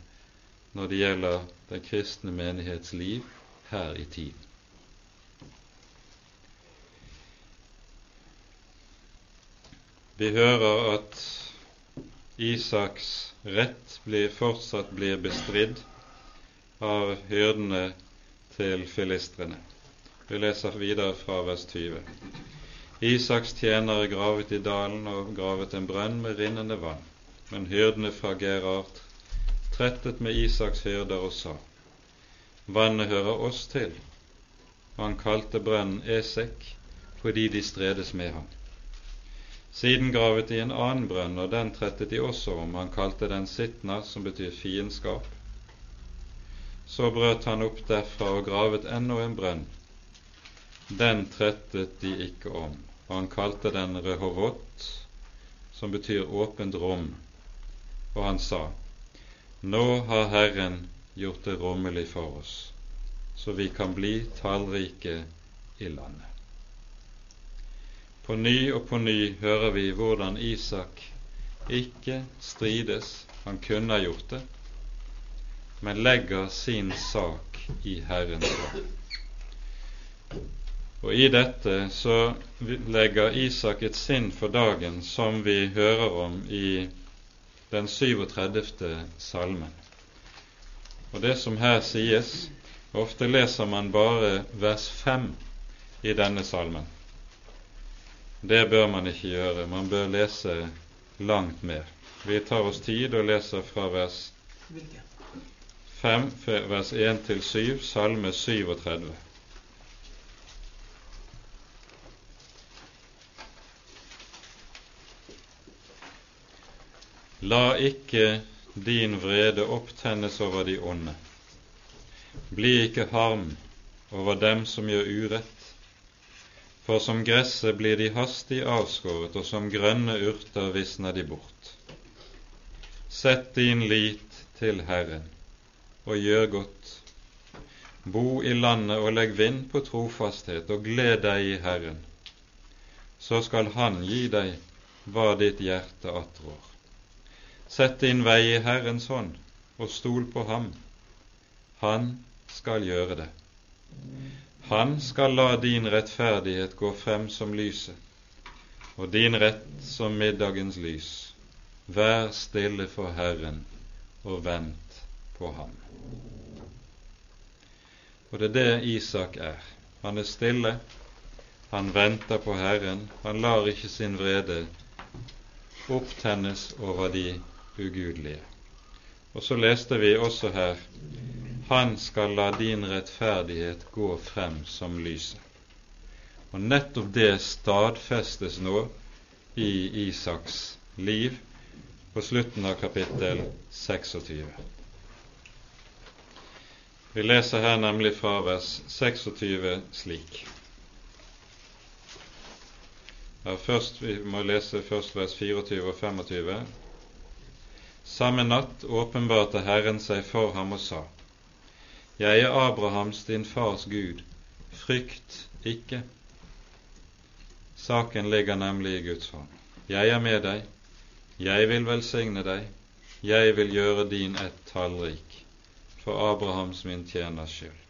når det gjelder den kristne menighets liv her i tiden. Vi hører at Isaks rett blir, fortsatt blir bestridd av hyrdene til filistrene. Vi leser videre fra vers 20. Isaks tjenere gravet i dalen og gravet en brønn med rinnende vann. Men hyrdene fra Gerard trettet med Isaks hyrder og sa:" Vannet hører oss til. Og han kalte brønnen Esek fordi de stredes med ham. Siden gravet de en annen brønn, og den trettet de også om. Han kalte den Sitna, som betyr fiendskap. Så brøt han opp derfra og gravet ennå en brønn. Den trettet de ikke om, og han kalte den Rehovot, som betyr åpent rom. Og han sa, Nå har Herren gjort det rommelig for oss, så vi kan bli tallrike i landet. På ny og på ny hører vi hvordan Isak ikke strides, han kunne ha gjort det, men legger sin sak i Herrens hånd. Og i dette så legger Isak et sinn for dagen som vi hører om i den 37. salmen. Og det som her sies, ofte leser man bare vers 5 i denne salmen. Det bør man ikke gjøre. Man bør lese langt mer. Vi tar oss tid og leser fra vers 5, vers 1 til 7, Salme 37. La ikke din vrede opptennes over de onde. Bli ikke harm over dem som gjør urett. For som gresset blir de hastig avskåret, og som grønne urter visner de bort. Sett din lit til Herren, og gjør godt. Bo i landet og legg vind på trofasthet, og gled deg i Herren. Så skal Han gi deg hva ditt hjerte attrår. Sett din vei i Herrens hånd, og stol på ham. Han skal gjøre det. Han skal la din rettferdighet gå frem som lyset, og din rett som middagens lys. Vær stille for Herren og vent på ham. Og det er det Isak er. Han er stille, han venter på Herren, han lar ikke sin vrede opptennes over de ugudelige. Og så leste vi også her Han skal la din rettferdighet gå frem som lyset. Og nettopp det stadfestes nå i Isaks liv på slutten av kapittel 26. Vi leser her nemlig fra vers 26 slik. Ja, først, Vi må lese først vers 24 og 25, samme natt åpenbarte Herren seg for ham og sa:" Jeg er Abrahams, din fars Gud, frykt ikke. Saken ligger nemlig i Guds hånd. Jeg er med deg, jeg vil velsigne deg, jeg vil gjøre din ett tallrik, for Abrahams min tjeners skyld.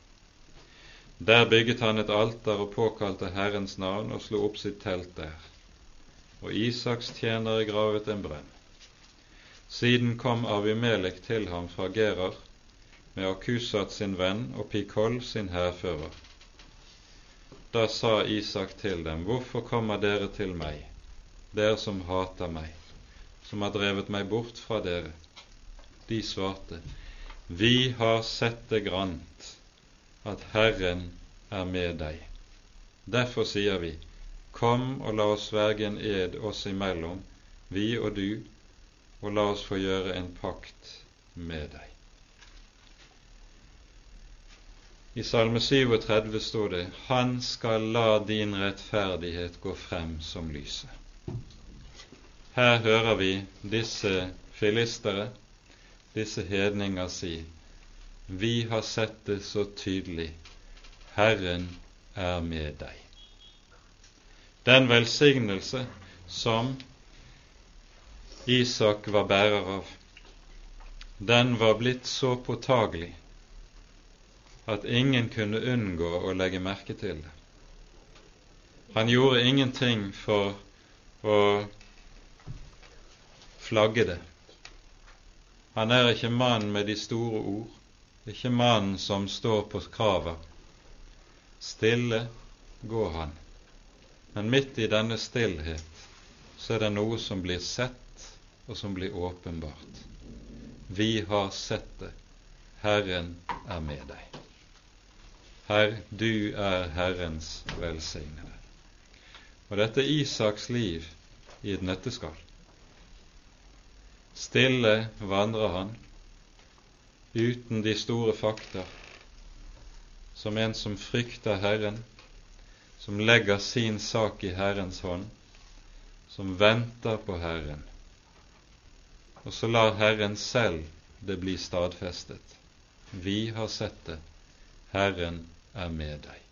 Der bygget han et alter og påkalte Herrens navn og slo opp sitt telt der. Og Isaks tjenere gravet en brønn. Siden kom Avimelek til ham fra Gerar med Akusat sin venn og Pikol sin hærfører. Da sa Isak til dem, Hvorfor kommer dere til meg, dere som hater meg, som har drevet meg bort fra dere? De svarte, Vi har sett det grant at Herren er med deg. Derfor sier vi, Kom og la oss sverge en ed oss imellom, vi og du, og la oss få gjøre en pakt med deg. I Salme 37 står det:" Han skal la din rettferdighet gå frem som lyset. Her hører vi disse filistere, disse hedninger, si:" Vi har sett det så tydelig. Herren er med deg. Den velsignelse som Isak var bærer av, den var blitt så påtagelig at ingen kunne unngå å legge merke til det. Han gjorde ingenting for å flagge det. Han er ikke mannen med de store ord, ikke mannen som står på kravet. Stille går han, men midt i denne stillhet så er det noe som blir sett og som blir åpenbart. Vi har sett det. Herren er med deg. Herr, du er Herrens velsignede. Og dette er Isaks liv i et nøtteskall. Stille vandrer han, uten de store fakta, som en som frykter Herren, som legger sin sak i Herrens hånd, som venter på Herren, og så lar Herren selv det bli stadfestet. Vi har sett det. Herren er med deg.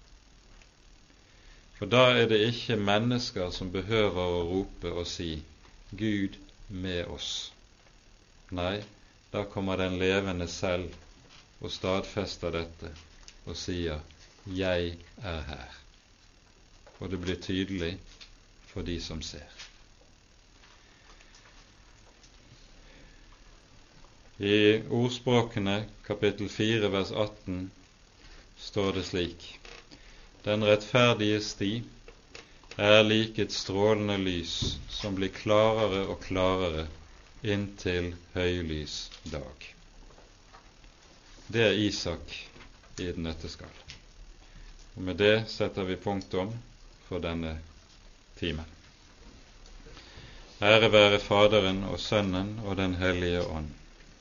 For da er det ikke mennesker som behøver å rope og si 'Gud med oss'. Nei, da kommer den levende selv og stadfester dette og sier 'Jeg er her'. Og det blir tydelig for de som ser. I Ordspråkene kapittel 4 vers 18 står det slik:" Den rettferdige sti er lik et strålende lys som blir klarere og klarere inntil høylys dag. Det er Isak i et nøtteskall. Og Med det setter vi punktum for denne timen. Ære være Faderen og Sønnen og Den hellige ånd,